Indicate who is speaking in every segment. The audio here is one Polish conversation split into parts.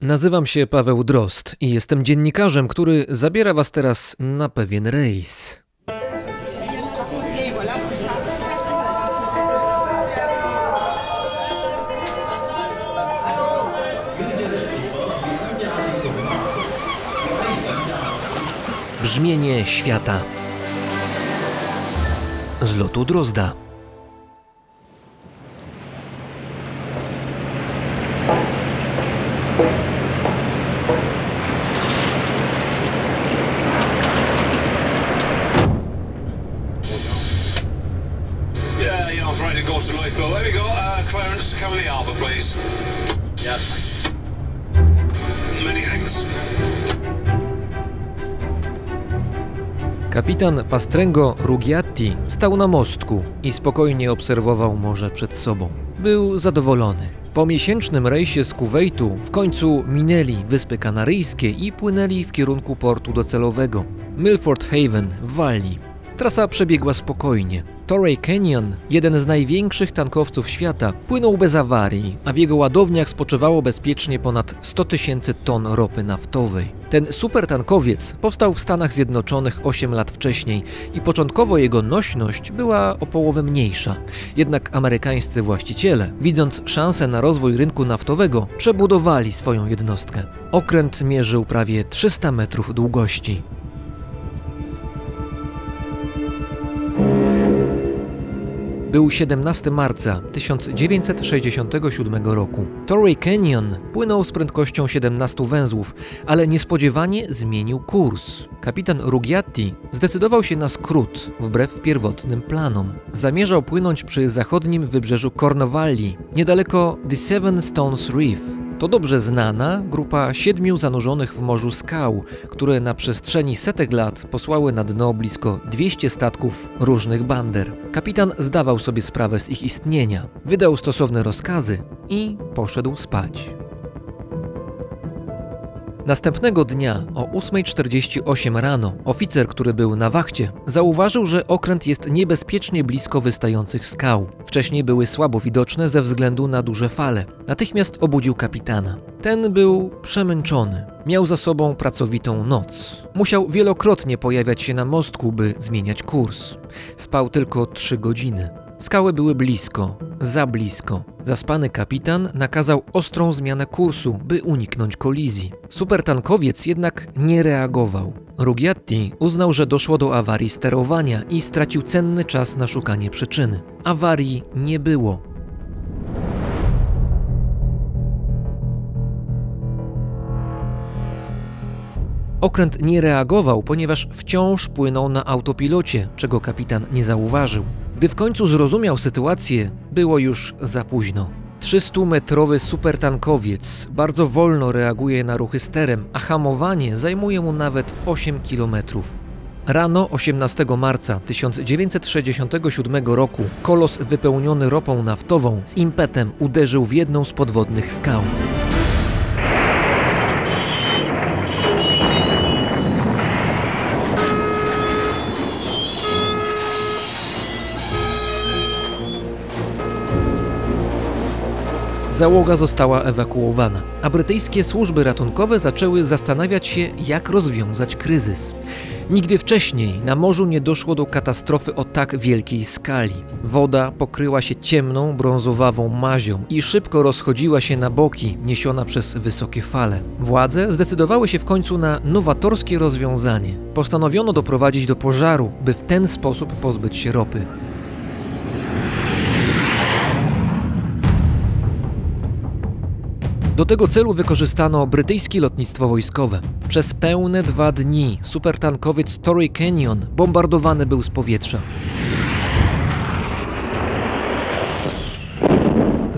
Speaker 1: Nazywam się Paweł Drost i jestem dziennikarzem, który zabiera Was teraz na pewien rejs. Brzmienie świata. Z lotu Drozda. Kapitan Pastrengo Rugiatti stał na mostku i spokojnie obserwował morze przed sobą. Był zadowolony. Po miesięcznym rejsie z Kuwejtu w końcu minęli Wyspy Kanaryjskie i płynęli w kierunku portu docelowego Milford Haven w Walii. Trasa przebiegła spokojnie. Torrey Canyon, jeden z największych tankowców świata, płynął bez awarii, a w jego ładowniach spoczywało bezpiecznie ponad 100 tysięcy ton ropy naftowej. Ten supertankowiec powstał w Stanach Zjednoczonych 8 lat wcześniej i początkowo jego nośność była o połowę mniejsza. Jednak amerykańscy właściciele, widząc szansę na rozwój rynku naftowego, przebudowali swoją jednostkę. Okręt mierzył prawie 300 metrów długości. Był 17 marca 1967 roku. Torrey Canyon płynął z prędkością 17 węzłów, ale niespodziewanie zmienił kurs. Kapitan Rugiatti zdecydował się na skrót, wbrew pierwotnym planom. Zamierzał płynąć przy zachodnim wybrzeżu Cornwalli, niedaleko The Seven Stones Reef. To dobrze znana grupa siedmiu zanurzonych w morzu skał, które na przestrzeni setek lat posłały na dno blisko 200 statków różnych bander. Kapitan zdawał sobie sprawę z ich istnienia, wydał stosowne rozkazy i poszedł spać. Następnego dnia o 8.48 rano oficer, który był na wachcie, zauważył, że okręt jest niebezpiecznie blisko wystających skał. Wcześniej były słabo widoczne ze względu na duże fale. Natychmiast obudził kapitana. Ten był przemęczony. Miał za sobą pracowitą noc. Musiał wielokrotnie pojawiać się na mostku, by zmieniać kurs. Spał tylko trzy godziny. Skały były blisko, za blisko. Zaspany kapitan nakazał ostrą zmianę kursu, by uniknąć kolizji. Supertankowiec jednak nie reagował. Rugiatti uznał, że doszło do awarii sterowania i stracił cenny czas na szukanie przyczyny. Awarii nie było. Okręt nie reagował, ponieważ wciąż płynął na autopilocie, czego kapitan nie zauważył. Gdy w końcu zrozumiał sytuację, było już za późno. 300-metrowy supertankowiec bardzo wolno reaguje na ruchy sterem, a hamowanie zajmuje mu nawet 8 kilometrów. Rano 18 marca 1967 roku kolos wypełniony ropą naftową z impetem uderzył w jedną z podwodnych skał. Załoga została ewakuowana, a brytyjskie służby ratunkowe zaczęły zastanawiać się, jak rozwiązać kryzys. Nigdy wcześniej na morzu nie doszło do katastrofy o tak wielkiej skali. Woda pokryła się ciemną, brązowawą mazią i szybko rozchodziła się na boki, niesiona przez wysokie fale. Władze zdecydowały się w końcu na nowatorskie rozwiązanie. Postanowiono doprowadzić do pożaru, by w ten sposób pozbyć się ropy. Do tego celu wykorzystano brytyjskie lotnictwo wojskowe. Przez pełne dwa dni supertankowiec Torrey Canyon bombardowany był z powietrza.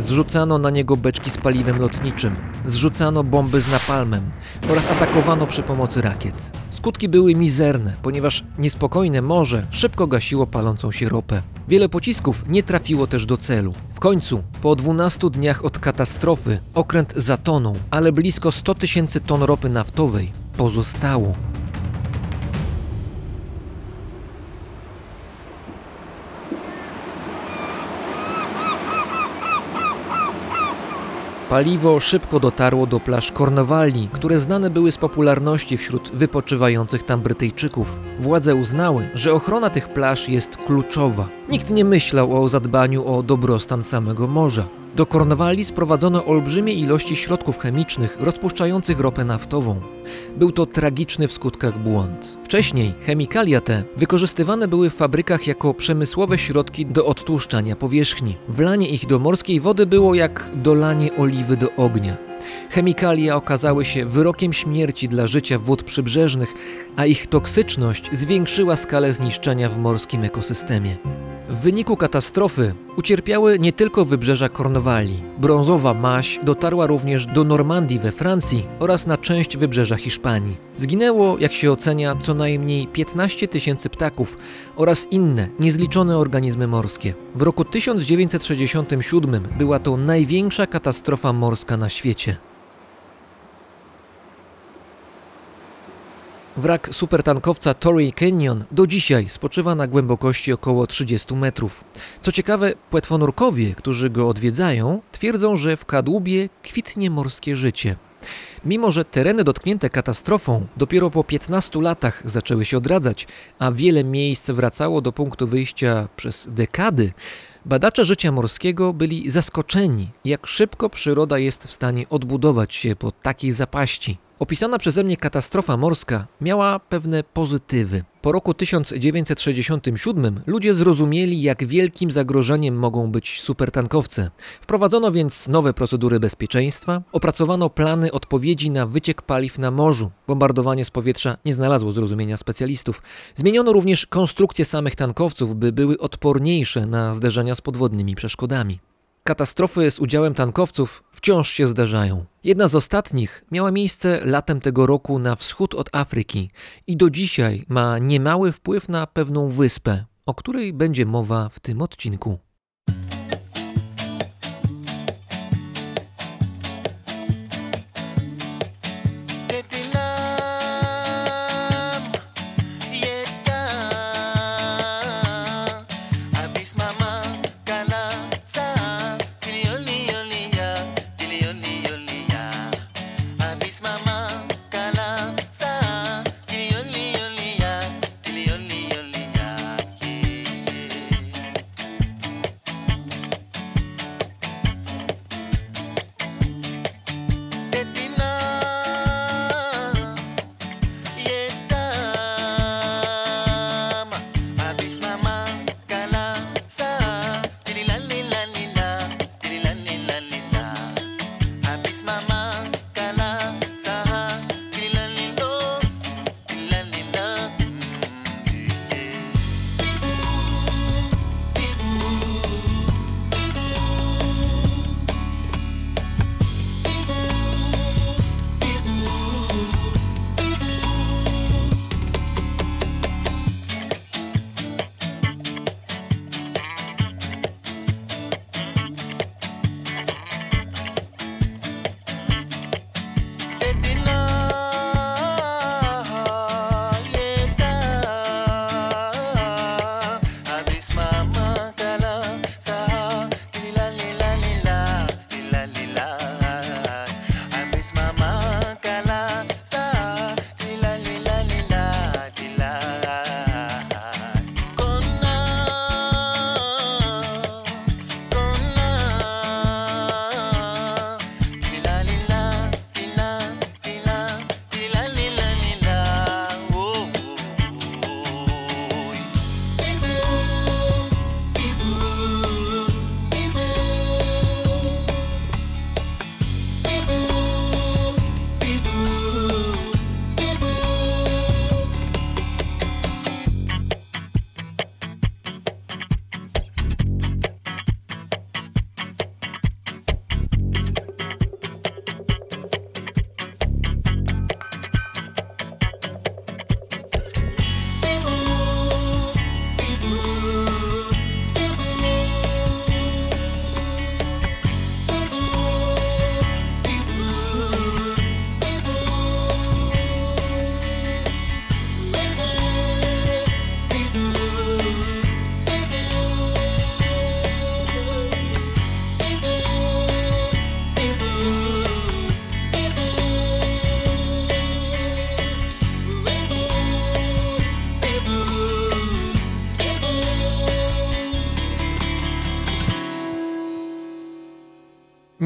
Speaker 1: Zrzucano na niego beczki z paliwem lotniczym, zrzucano bomby z napalmem oraz atakowano przy pomocy rakiet. Skutki były mizerne, ponieważ niespokojne morze szybko gasiło palącą się ropę. Wiele pocisków nie trafiło też do celu. W końcu, po 12 dniach od katastrofy, okręt zatonął, ale blisko 100 tysięcy ton ropy naftowej pozostało. Paliwo szybko dotarło do plaż Cornwalli, które znane były z popularności wśród wypoczywających tam Brytyjczyków. Władze uznały, że ochrona tych plaż jest kluczowa. Nikt nie myślał o zadbaniu o dobrostan samego morza. Do Kornwali sprowadzono olbrzymie ilości środków chemicznych rozpuszczających ropę naftową. Był to tragiczny w skutkach błąd. Wcześniej chemikalia te wykorzystywane były w fabrykach jako przemysłowe środki do odtłuszczania powierzchni. Wlanie ich do morskiej wody było jak dolanie oliwy do ognia. Chemikalia okazały się wyrokiem śmierci dla życia wód przybrzeżnych, a ich toksyczność zwiększyła skalę zniszczenia w morskim ekosystemie. W wyniku katastrofy ucierpiały nie tylko wybrzeża Kornwalii. Brązowa maź dotarła również do Normandii we Francji oraz na część wybrzeża Hiszpanii. Zginęło, jak się ocenia, co najmniej 15 tysięcy ptaków oraz inne niezliczone organizmy morskie. W roku 1967 była to największa katastrofa morska na świecie. Wrak supertankowca Torrey Canyon do dzisiaj spoczywa na głębokości około 30 metrów. Co ciekawe, płetwonurkowie, którzy go odwiedzają, twierdzą, że w kadłubie kwitnie morskie życie. Mimo, że tereny dotknięte katastrofą dopiero po 15 latach zaczęły się odradzać, a wiele miejsc wracało do punktu wyjścia przez dekady, badacze życia morskiego byli zaskoczeni, jak szybko przyroda jest w stanie odbudować się po takiej zapaści. Opisana przeze mnie katastrofa morska miała pewne pozytywy. Po roku 1967 ludzie zrozumieli, jak wielkim zagrożeniem mogą być supertankowce. Wprowadzono więc nowe procedury bezpieczeństwa, opracowano plany odpowiedzi na wyciek paliw na morzu. Bombardowanie z powietrza nie znalazło zrozumienia specjalistów. Zmieniono również konstrukcję samych tankowców, by były odporniejsze na zderzenia z podwodnymi przeszkodami. Katastrofy z udziałem tankowców wciąż się zdarzają. Jedna z ostatnich miała miejsce latem tego roku na wschód od Afryki i do dzisiaj ma niemały wpływ na pewną wyspę, o której będzie mowa w tym odcinku.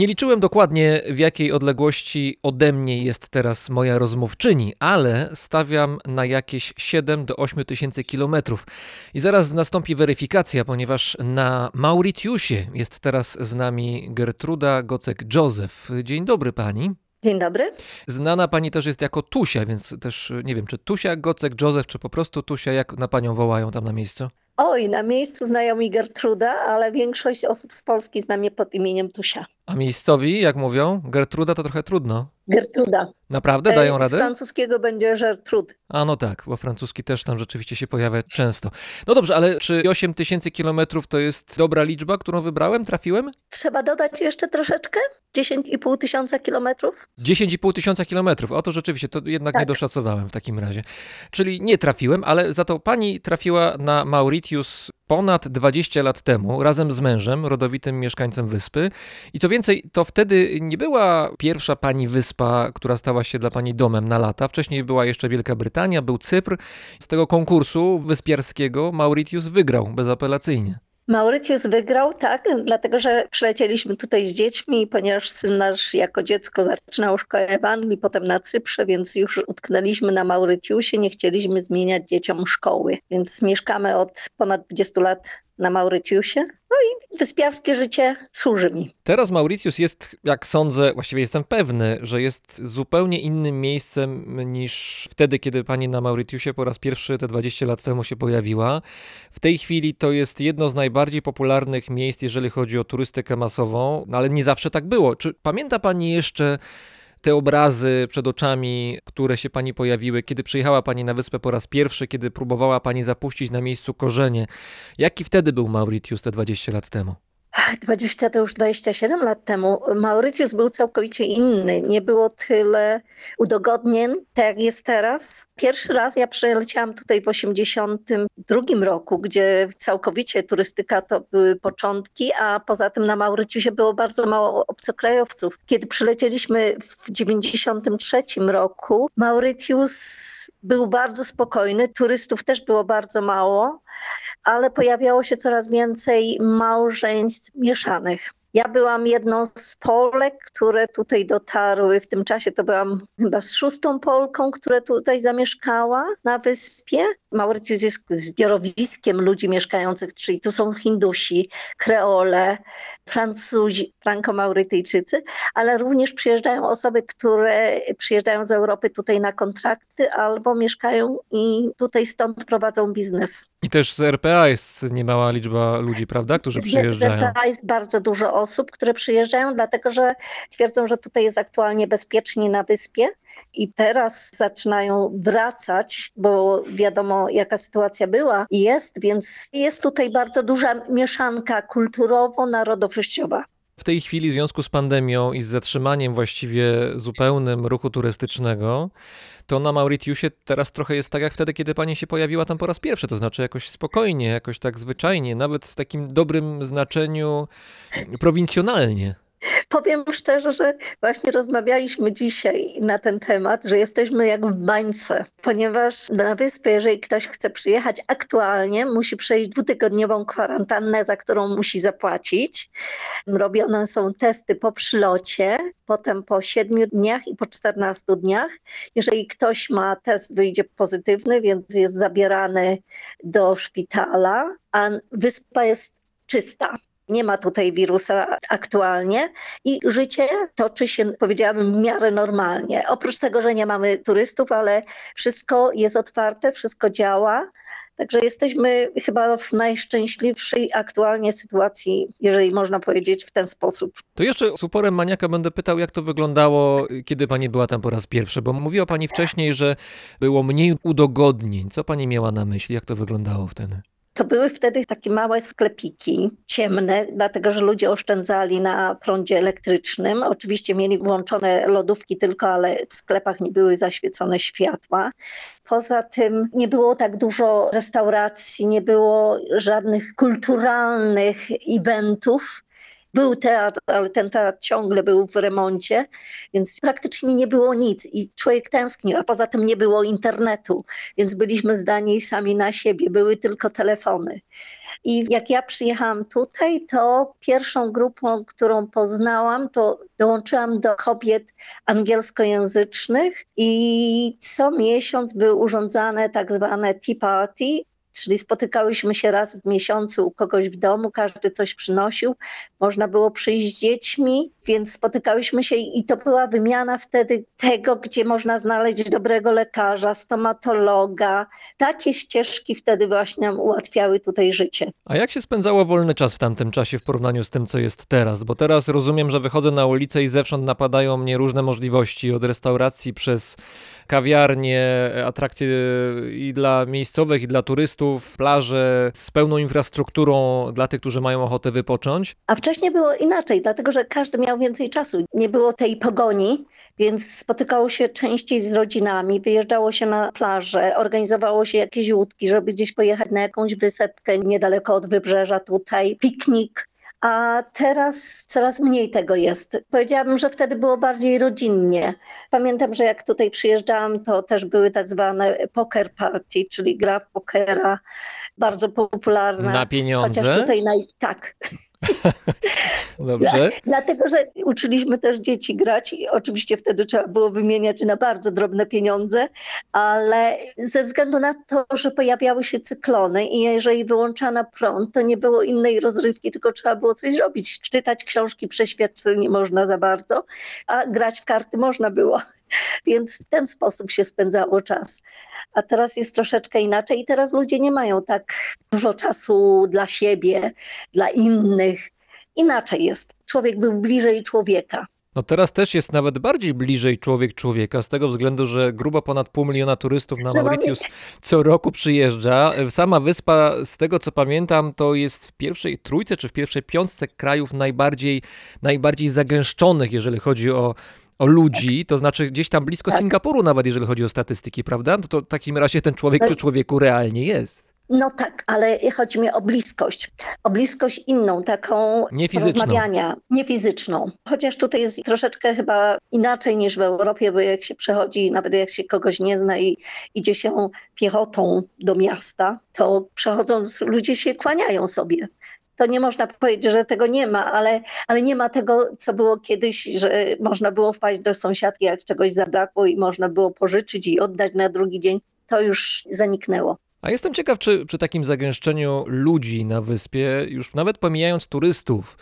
Speaker 1: Nie liczyłem dokładnie, w jakiej odległości ode mnie jest teraz moja rozmówczyni, ale stawiam na jakieś 7 do 8 tysięcy kilometrów. I zaraz nastąpi weryfikacja, ponieważ na Mauritiusie jest teraz z nami Gertruda Gocek-Józef. Dzień dobry pani.
Speaker 2: Dzień dobry.
Speaker 1: Znana pani też jest jako Tusia, więc też y, nie wiem, czy Tusia Gocek-Józef, czy po prostu Tusia, jak na panią wołają tam na miejscu?
Speaker 2: Oj, na miejscu znają mi Gertruda, ale większość osób z Polski zna mnie pod imieniem Tusia.
Speaker 1: A miejscowi, jak mówią, Gertruda to trochę trudno.
Speaker 2: Gertruda.
Speaker 1: Naprawdę dają
Speaker 2: E, Z
Speaker 1: radę?
Speaker 2: francuskiego będzie Gertrud.
Speaker 1: A no tak, bo francuski też tam rzeczywiście się pojawia często. No dobrze, ale czy 8 tysięcy kilometrów to jest dobra liczba, którą wybrałem? Trafiłem?
Speaker 2: Trzeba dodać jeszcze troszeczkę? 10,5 tysiąca kilometrów?
Speaker 1: 10,5 tysiąca kilometrów. O to rzeczywiście, to jednak nie
Speaker 2: Tak.
Speaker 1: doszacowałem w takim razie. Czyli nie trafiłem, ale za to pani trafiła na Mauritius ponad 20 lat temu, razem z mężem, rodowitym mieszkańcem wyspy. I co więcej, to wtedy nie była pierwsza pani wyspa, która stała się dla pani domem na lata. Wcześniej była jeszcze Wielka Brytania, był Cypr. Z tego konkursu wyspiarskiego Mauritius wygrał bezapelacyjnie.
Speaker 2: Mauritius wygrał, tak, dlatego że przylecieliśmy tutaj z dziećmi, ponieważ syn nasz jako dziecko zaczynał szkołę w Anglii, potem na Cyprze, więc już utknęliśmy na Mauritiusie, nie chcieliśmy zmieniać dzieciom szkoły, więc mieszkamy od ponad 20 lat na Mauritiusie. No i wyspiarskie życie służy mi.
Speaker 1: Teraz Mauritius jest, jak sądzę, właściwie jestem pewny, że jest zupełnie innym miejscem niż wtedy, kiedy pani na Mauritiusie po raz pierwszy te 20 lat temu się pojawiła. W tej chwili to jest jedno z najbardziej popularnych miejsc, jeżeli chodzi o turystykę masową, no ale nie zawsze tak było. Czy pamięta pani jeszcze te obrazy przed oczami, które się pani pojawiły, kiedy przyjechała pani na wyspę po raz pierwszy, kiedy próbowała pani zapuścić na miejscu korzenie? Jaki wtedy był Mauritius te 20 lat temu?
Speaker 2: Ach, 20 to już 27 lat temu. Mauritius był całkowicie inny. Nie było tyle udogodnień, tak jak jest teraz. Pierwszy raz ja przyleciałam tutaj w 82 roku, gdzie całkowicie turystyka to były początki, a poza tym na Mauritiusie było bardzo mało obcokrajowców. Kiedy przylecieliśmy w 93 roku, Mauritius był bardzo spokojny, turystów też było bardzo mało ale pojawiało się coraz więcej małżeństw mieszanych. Ja byłam jedną z Polek, które tutaj dotarły. W tym czasie to byłam chyba szóstą Polką, która tutaj zamieszkała na wyspie. Mauritius jest zbiorowiskiem ludzi mieszkających, czyli tu są Hindusi, Kreole, Francuzi, Franko-Maurytyjczycy, ale również przyjeżdżają osoby, które przyjeżdżają z Europy tutaj na kontrakty albo mieszkają i tutaj stąd prowadzą biznes.
Speaker 1: I też z RPA jest niemała liczba ludzi, prawda, którzy przyjeżdżają.
Speaker 2: Z RPA jest bardzo dużo osób, które przyjeżdżają, dlatego że twierdzą, że tutaj jest aktualnie bezpiecznie na wyspie i teraz zaczynają wracać, bo wiadomo jaka sytuacja była i jest, więc jest tutaj bardzo duża mieszanka kulturowo-narodowościowa.
Speaker 1: W tej chwili w związku z pandemią i z zatrzymaniem właściwie zupełnym ruchu turystycznego, to na Mauritiusie teraz trochę jest tak jak wtedy, kiedy pani się pojawiła tam po raz pierwszy, to znaczy jakoś spokojnie, jakoś tak zwyczajnie, nawet w takim dobrym znaczeniu prowincjonalnie.
Speaker 2: Powiem szczerze, że właśnie rozmawialiśmy dzisiaj na ten temat, że jesteśmy jak w bańce, ponieważ na wyspę, jeżeli ktoś chce przyjechać aktualnie, musi przejść dwutygodniową kwarantannę, za którą musi zapłacić. Robione są testy po przylocie, potem po 7 dniach i po 14 dniach. Jeżeli ktoś ma test, wyjdzie pozytywny, więc jest zabierany do szpitala, a wyspa jest czysta. Nie ma tutaj wirusa aktualnie i życie toczy się, powiedziałabym, w miarę normalnie. Oprócz tego, że nie mamy turystów, ale wszystko jest otwarte, wszystko działa. Także jesteśmy chyba w najszczęśliwszej aktualnie sytuacji, jeżeli można powiedzieć w ten sposób.
Speaker 1: To jeszcze z uporem maniaka będę pytał, jak to wyglądało, kiedy pani była tam po raz pierwszy, bo mówiła pani wcześniej, że było mniej udogodnień. Co pani miała na myśli? Jak to wyglądało wtedy?
Speaker 2: To były wtedy takie małe sklepiki, ciemne, dlatego że ludzie oszczędzali na prądzie elektrycznym. Oczywiście mieli włączone lodówki tylko, ale w sklepach nie były zaświecone światła. Poza tym nie było tak dużo restauracji, nie było żadnych kulturalnych eventów. Był teatr, ale ten teatr ciągle był w remoncie, więc praktycznie nie było nic i człowiek tęsknił, a poza tym nie było internetu, więc byliśmy zdani sami na siebie, były tylko telefony. I jak ja przyjechałam tutaj, to pierwszą grupą, którą poznałam, to dołączyłam do kobiet angielskojęzycznych i co miesiąc były urządzane tak zwane tea party, czyli spotykałyśmy się raz w miesiącu u kogoś w domu, każdy coś przynosił, można było przyjść z dziećmi, więc spotykałyśmy się i to była wymiana wtedy tego, gdzie można znaleźć dobrego lekarza, stomatologa. Takie ścieżki wtedy właśnie nam ułatwiały tutaj życie.
Speaker 1: A jak się spędzało wolny czas w tamtym czasie w porównaniu z tym, co jest teraz? Bo teraz rozumiem, że wychodzę na ulicę i zewsząd napadają mnie różne możliwości, od restauracji przez kawiarnie, atrakcje i dla miejscowych, i dla turystów, plaże z pełną infrastrukturą dla tych, którzy mają ochotę wypocząć.
Speaker 2: A wcześniej było inaczej, dlatego że każdy miał więcej czasu. Nie było tej pogoni, więc spotykało się częściej z rodzinami, wyjeżdżało się na plażę, organizowało się jakieś łódki, żeby gdzieś pojechać na jakąś wysepkę niedaleko od wybrzeża tutaj, piknik. A teraz coraz mniej tego jest. Powiedziałabym, że wtedy było bardziej rodzinnie. Pamiętam, że jak tutaj przyjeżdżałam, to też były tak zwane poker party, czyli gra w pokera, bardzo popularna.
Speaker 1: Na pieniądze?
Speaker 2: Chociaż tutaj naj... tak,
Speaker 1: Dobrze.
Speaker 2: Dlatego, że uczyliśmy też dzieci grać i oczywiście wtedy trzeba było wymieniać na bardzo drobne pieniądze, ale ze względu na to, że pojawiały się cyklony i jeżeli wyłączano prąd, to nie było innej rozrywki, tylko trzeba było coś robić. Czytać książki przeświadczeń nie można za bardzo, a grać w karty można było. Więc w ten sposób się spędzało czas. A teraz jest troszeczkę inaczej i teraz ludzie nie mają tak dużo czasu dla siebie, dla innych. Inaczej jest. Człowiek był bliżej człowieka.
Speaker 1: No teraz też jest nawet bardziej bliżej człowiek człowieka, z tego względu, że grubo ponad pół miliona turystów na Mauritius co roku przyjeżdża. Sama wyspa, z tego co pamiętam, to jest w pierwszej trójce czy w pierwszej piątce krajów najbardziej, najbardziej zagęszczonych, jeżeli chodzi o, o ludzi, to znaczy gdzieś tam blisko
Speaker 2: Tak.
Speaker 1: Singapuru nawet, jeżeli chodzi o statystyki, prawda? No to w takim razie ten człowiek
Speaker 2: Tak.
Speaker 1: przy człowieku realnie jest.
Speaker 2: No tak, ale chodzi mi o bliskość. O bliskość inną, taką
Speaker 1: Nie
Speaker 2: rozmawiania, nie fizyczną. Chociaż tutaj jest troszeczkę chyba inaczej niż w Europie, bo jak się przechodzi, nawet jak się kogoś nie zna i idzie się piechotą do miasta, to przechodząc ludzie się kłaniają sobie. To nie można powiedzieć, że tego nie ma, ale, ale nie ma tego, co było kiedyś, że można było wpaść do sąsiadki, jak czegoś zabrakło i można było pożyczyć i oddać na drugi dzień. To już zaniknęło.
Speaker 1: A jestem ciekaw, czy przy takim zagęszczeniu ludzi na wyspie, już nawet pomijając turystów,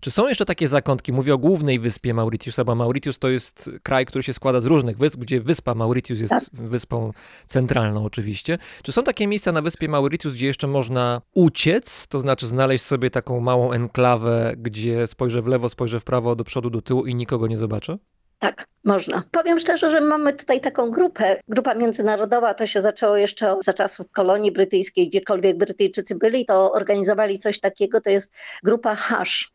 Speaker 1: czy są jeszcze takie zakątki? Mówię o głównej wyspie Mauritiusa, bo Mauritius to jest kraj, który się składa z różnych wysp, gdzie wyspa Mauritius jest
Speaker 2: Tak.
Speaker 1: wyspą centralną oczywiście. Czy są takie miejsca na wyspie Mauritius, gdzie jeszcze można uciec, to znaczy znaleźć sobie taką małą enklawę, gdzie spojrzę w lewo, spojrzę w prawo, do przodu, do tyłu i nikogo nie zobaczę?
Speaker 2: Tak, można. Powiem szczerze, że mamy tutaj taką grupę. Grupa międzynarodowa to się zaczęło jeszcze za czasów kolonii brytyjskiej, gdziekolwiek Brytyjczycy byli, to organizowali coś takiego, to jest grupa hash.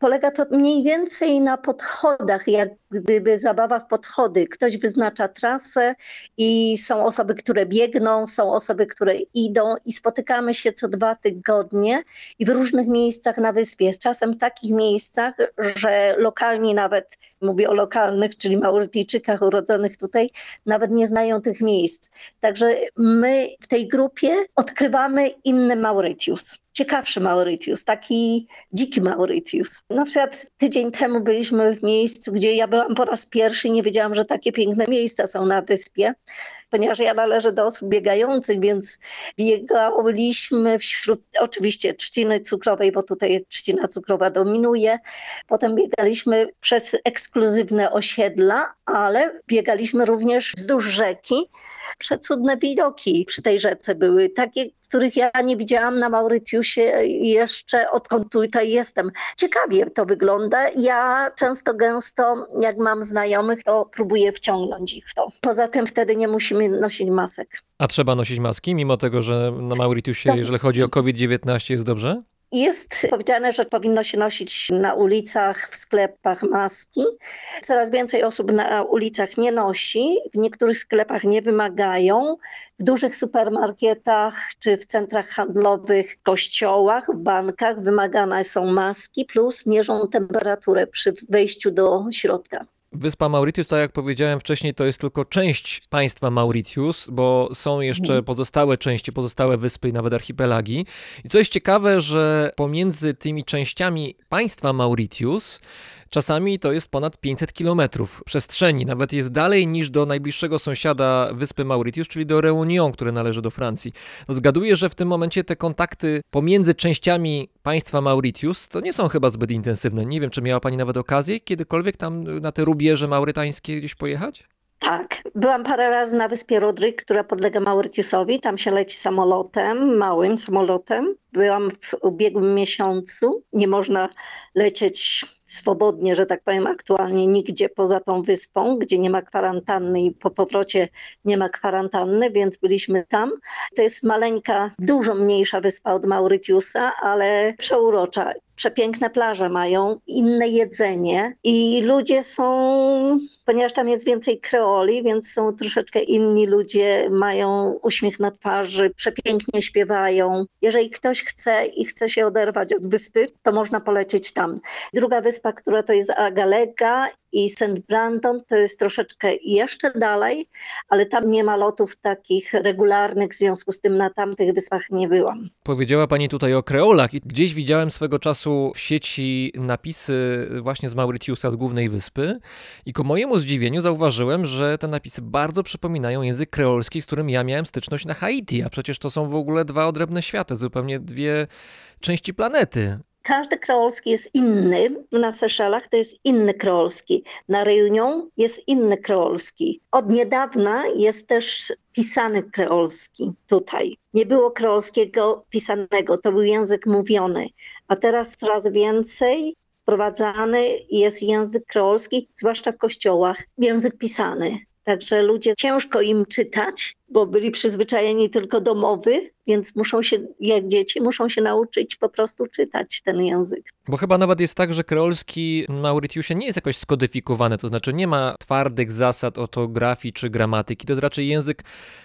Speaker 2: Polega to mniej więcej na podchodach, jak gdyby zabawa w podchody. Ktoś wyznacza trasę i są osoby, które biegną, są osoby, które idą i spotykamy się co dwa tygodnie i w różnych miejscach na wyspie. Czasem w takich miejscach, że lokalni nawet, mówię o lokalnych, czyli Maurytyjczykach urodzonych tutaj, nawet nie znają tych miejsc. Także my w tej grupie odkrywamy inny Mauritius. Ciekawszy Mauritius, taki dziki Mauritius. Na przykład tydzień temu byliśmy w miejscu, gdzie ja byłam po raz pierwszy i nie wiedziałam, że takie piękne miejsca są na wyspie, ponieważ ja należę do osób biegających, więc biegaliśmy wśród oczywiście trzciny cukrowej, bo tutaj trzcina cukrowa dominuje. Potem biegaliśmy przez ekskluzywne osiedla, ale biegaliśmy również wzdłuż rzeki. Przecudne widoki przy tej rzece były, takie, których ja nie widziałam na Mauritiusie jeszcze odkąd tutaj jestem. Ciekawie to wygląda. Ja często gęsto, jak mam znajomych, to próbuję wciągnąć ich w to. Poza tym wtedy nie musimy nosić masek.
Speaker 1: A trzeba nosić maski, mimo tego, że na Mauritiusie,
Speaker 2: Tak.
Speaker 1: jeżeli chodzi o COVID-19, jest dobrze?
Speaker 2: Jest powiedziane, że powinno się nosić na ulicach, w sklepach maski. Coraz więcej osób na ulicach nie nosi, w niektórych sklepach nie wymagają. W dużych supermarketach czy w centrach handlowych, kościołach, bankach wymagane są maski, plus mierzą temperaturę przy wejściu do środka.
Speaker 1: Wyspa Mauritius, tak jak powiedziałem wcześniej, to jest tylko część państwa Mauritius, bo są jeszcze
Speaker 2: Mhm.
Speaker 1: pozostałe części, pozostałe wyspy i nawet archipelagi. I co jest ciekawe, że pomiędzy tymi częściami państwa Mauritius czasami to jest ponad 500 kilometrów przestrzeni. Nawet jest dalej niż do najbliższego sąsiada wyspy Mauritius, czyli do Reunion, które należy do Francji. No, zgaduję, że w tym momencie te kontakty pomiędzy częściami państwa Mauritius to nie są chyba zbyt intensywne. Nie wiem, czy miała Pani nawet okazję kiedykolwiek tam na te rubieże maurytańskie gdzieś pojechać?
Speaker 2: Tak, byłam parę razy na wyspie Rodryk, która podlega Mauritiusowi. Tam się leci samolotem, małym samolotem. Byłam w ubiegłym miesiącu. Nie można lecieć swobodnie, że tak powiem, aktualnie nigdzie poza tą wyspą, gdzie nie ma kwarantanny i po powrocie nie ma kwarantanny, więc byliśmy tam. To jest maleńka, dużo mniejsza wyspa od Mauritiusa, ale przeurocza. Przepiękne plaże mają, inne jedzenie i ludzie są, ponieważ tam jest więcej kreoli, więc są troszeczkę inni ludzie, mają uśmiech na twarzy, przepięknie śpiewają. Jeżeli ktoś chce i chce się oderwać od wyspy, to można polecieć tam. Druga wyspa, która to jest Agalega i St. Brandon, to jest troszeczkę jeszcze dalej, ale tam nie ma lotów takich regularnych, w związku z tym na tamtych wyspach nie byłam.
Speaker 1: Powiedziała Pani tutaj o kreolach i gdzieś widziałem swego czasu w sieci napisy właśnie z Mauritiusa, z głównej wyspy i ku mojemu zdziwieniu zauważyłem, że te napisy bardzo przypominają język kreolski, z którym ja miałem styczność na Haiti, a przecież to są w ogóle dwa odrębne światy, zupełnie dwie części planety.
Speaker 2: Każdy kreolski jest inny. Na Seszelach to jest inny kreolski. Na Reunion jest inny kreolski. Od niedawna jest też pisany kreolski tutaj. Nie było kreolskiego pisanego, to był język mówiony. A teraz coraz więcej wprowadzany jest język kreolski, zwłaszcza w kościołach, język pisany. Także ludzie ciężko im czytać, bo byli przyzwyczajeni tylko do mowy, więc muszą się, jak dzieci, muszą się nauczyć po prostu czytać ten język.
Speaker 1: Bo chyba nawet jest tak, że kreolski na Mauritiusie nie jest jakoś skodyfikowany, to znaczy nie ma twardych zasad ortografii czy gramatyki, to jest raczej język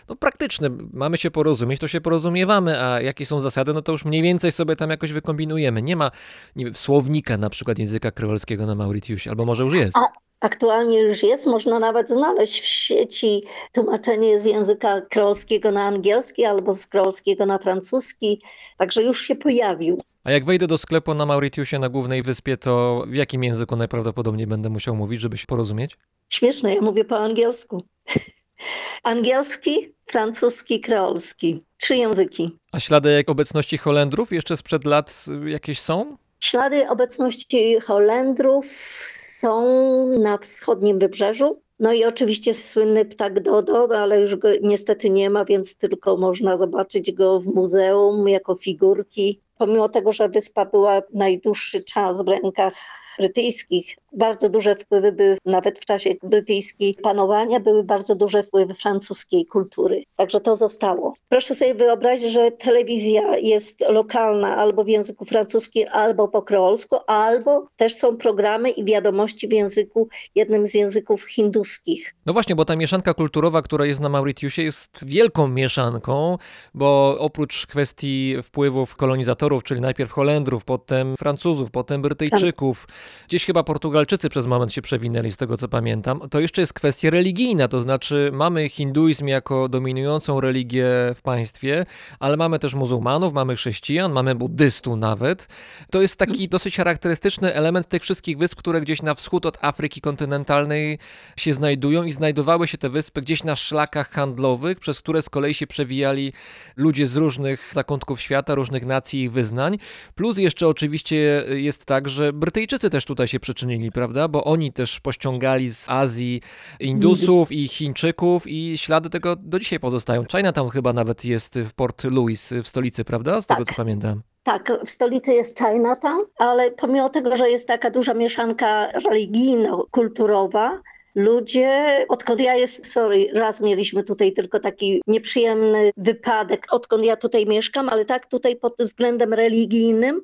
Speaker 1: no, praktyczny. Mamy się porozumieć, to się porozumiewamy, a jakie są zasady, no to już mniej więcej sobie tam jakoś wykombinujemy. Nie ma nie wiem, słownika na przykład języka kreolskiego na Mauritiusie, albo może już jest.
Speaker 2: A aktualnie już jest, można nawet znaleźć w sieci tłumaczenie z języka kreolskiego na angielski albo z kreolskiego na francuski, także już się pojawił.
Speaker 1: A jak wejdę do sklepu na Mauritiusie na głównej wyspie, to w jakim języku najprawdopodobniej będę musiał mówić, żeby się porozumieć?
Speaker 2: Śmieszne, ja mówię po angielsku. Angielski, francuski, kreolski. Trzy języki.
Speaker 1: A ślady jak obecności Holendrów jeszcze sprzed lat jakieś są?
Speaker 2: Ślady obecności Holendrów są na wschodnim wybrzeżu. No i oczywiście słynny ptak Dodo, ale już go niestety nie ma, więc tylko można zobaczyć go w muzeum jako figurki. Pomimo tego, że wyspa była najdłuższy czas w rękach brytyjskich, bardzo duże wpływy były, nawet w czasie brytyjskiej panowania, były bardzo duże wpływy francuskiej kultury. Także to zostało. Proszę sobie wyobrazić, że telewizja jest lokalna albo w języku francuskim, albo po kreolsku, albo też są programy i wiadomości w języku, jednym z języków hinduskich.
Speaker 1: No właśnie, bo ta mieszanka kulturowa, która jest na Mauritiusie, jest wielką mieszanką, bo oprócz kwestii wpływów kolonizatorów, czyli najpierw Holendrów, potem Francuzów, potem Brytyjczyków, gdzieś chyba Portugalczycy przez moment się przewinęli, z tego co pamiętam, to jeszcze jest kwestia religijna, to znaczy mamy hinduizm jako dominującą religię w państwie, ale mamy też muzułmanów, mamy chrześcijan, mamy buddystów nawet. To jest taki dosyć charakterystyczny element tych wszystkich wysp, które gdzieś na wschód od Afryki kontynentalnej się znajdują i znajdowały się te wyspy gdzieś na szlakach handlowych, przez które z kolei się przewijali ludzie z różnych zakątków świata, różnych nacji i wyznań. Plus jeszcze oczywiście jest tak, że Brytyjczycy też tutaj się przyczynili, prawda? Bo oni też pościągali z Azji Indusów i Chińczyków i ślady tego do dzisiaj pozostają. Chinatown chyba nawet jest w Port Louis, w stolicy, prawda? Z tego co pamiętam.
Speaker 2: Tak, w stolicy jest Chinatown, ale pomimo tego, że jest taka duża mieszanka religijno-kulturowa, ludzie, odkąd ja jest, sorry, raz mieliśmy tutaj tylko taki nieprzyjemny wypadek, odkąd ja tutaj mieszkam, ale tak tutaj pod względem religijnym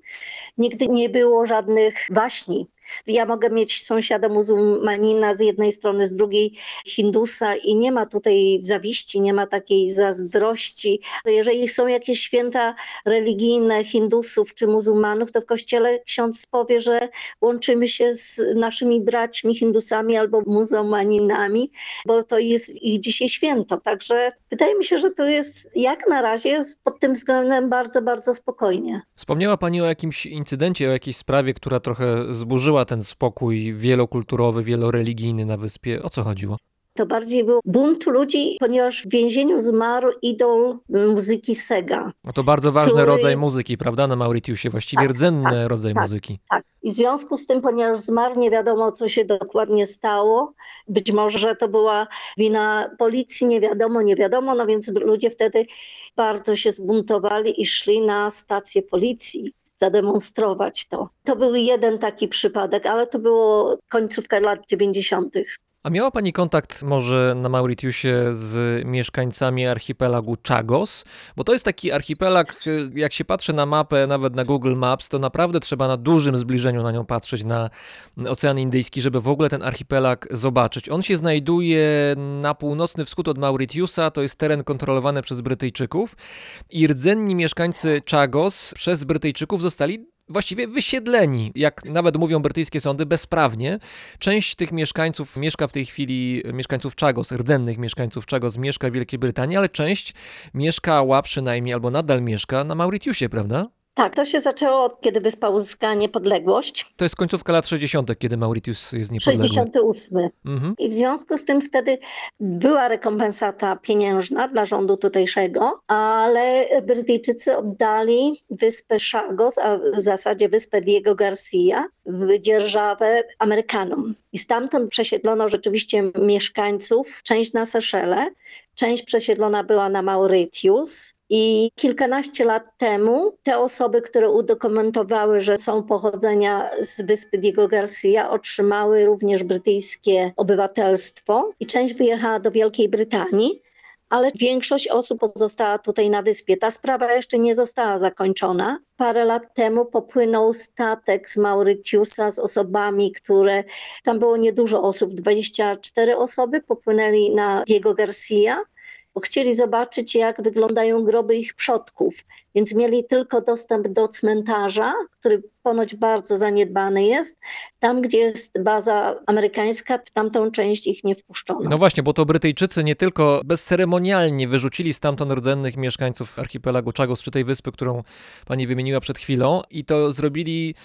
Speaker 2: nigdy nie było żadnych waśni. Ja mogę mieć sąsiada muzułmanina z jednej strony, z drugiej Hindusa i nie ma tutaj zawiści, nie ma takiej zazdrości. Jeżeli są jakieś święta religijne Hindusów czy muzułmanów, to w kościele ksiądz powie, że łączymy się z naszymi braćmi Hindusami albo muzułmaninami, bo to jest ich dzisiaj święto. Także wydaje mi się, że to jest jak na razie pod tym względem bardzo, bardzo spokojnie.
Speaker 1: Wspomniała Pani o jakimś incydencie, o jakiejś sprawie, która trochę zburzyła ten spokój wielokulturowy, wieloreligijny na wyspie. O co chodziło?
Speaker 2: To bardziej był bunt ludzi, ponieważ w więzieniu zmarł idol muzyki Sega.
Speaker 1: No to bardzo ważny
Speaker 2: Który-
Speaker 1: rodzaj muzyki, prawda, na Mauritiusie, właściwie
Speaker 2: Tak,
Speaker 1: rdzenny
Speaker 2: tak,
Speaker 1: rodzaj
Speaker 2: tak.
Speaker 1: muzyki.
Speaker 2: Tak. I w związku z tym, ponieważ zmarł, nie wiadomo, co się dokładnie stało. Być może to była wina policji, nie wiadomo, nie wiadomo. No więc ludzie wtedy bardzo się zbuntowali i szli na stację policji zademonstrować to. To był jeden taki przypadek, ale to było końcówka lat 90.
Speaker 1: A miała Pani kontakt może na Mauritiusie z mieszkańcami archipelagu Chagos? Bo to jest taki archipelag, y, jak się patrzy na mapę, nawet na Google Maps, to naprawdę trzeba na dużym zbliżeniu na nią patrzeć, na Ocean Indyjski, żeby w ogóle ten archipelag zobaczyć. On się znajduje na północny wschód od Mauritiusa, to jest teren kontrolowany przez Brytyjczyków i rdzenni mieszkańcy Chagos przez Brytyjczyków zostali właściwie wysiedleni, jak nawet mówią brytyjskie sądy, bezprawnie. Część tych mieszkańców mieszka w tej chwili, mieszkańców Chagos, rdzennych mieszkańców Chagos mieszka w Wielkiej Brytanii, ale część mieszkała przynajmniej, albo nadal mieszka na Mauritiusie, prawda?
Speaker 2: Tak, to się zaczęło od kiedy wyspa uzyskała niepodległość.
Speaker 1: To jest końcówka lat 60., kiedy Mauritius jest niepodległy.
Speaker 2: 68.
Speaker 1: Mhm.
Speaker 2: I w związku z tym wtedy była rekompensata pieniężna dla rządu tutejszego, ale Brytyjczycy oddali wyspę Chagos, a w zasadzie wyspę Diego Garcia w dzierżawę Amerykanom. I stamtąd przesiedlono rzeczywiście mieszkańców, część na Seszele, część przesiedlona była na Mauritius. I kilkanaście lat temu te osoby, które udokumentowały, że są pochodzenia z wyspy Diego Garcia, otrzymały również brytyjskie obywatelstwo i część wyjechała do Wielkiej Brytanii, ale większość osób pozostała tutaj na wyspie. Ta sprawa jeszcze nie została zakończona. Parę lat temu popłynął statek z Mauritiusa z osobami, które tam było niedużo osób, 24 osoby popłynęli na Diego Garcia bo chcieli zobaczyć, jak wyglądają groby ich przodków. Więc mieli tylko dostęp do cmentarza, który ponoć bardzo zaniedbany jest. Tam, gdzie jest baza amerykańska, w tamtą część ich nie wpuszczono.
Speaker 1: No właśnie, bo to Brytyjczycy nie tylko bezceremonialnie wyrzucili stamtąd rdzennych mieszkańców archipelagu Chagos, czy tej wyspy, którą pani wymieniła przed chwilą, i to zrobili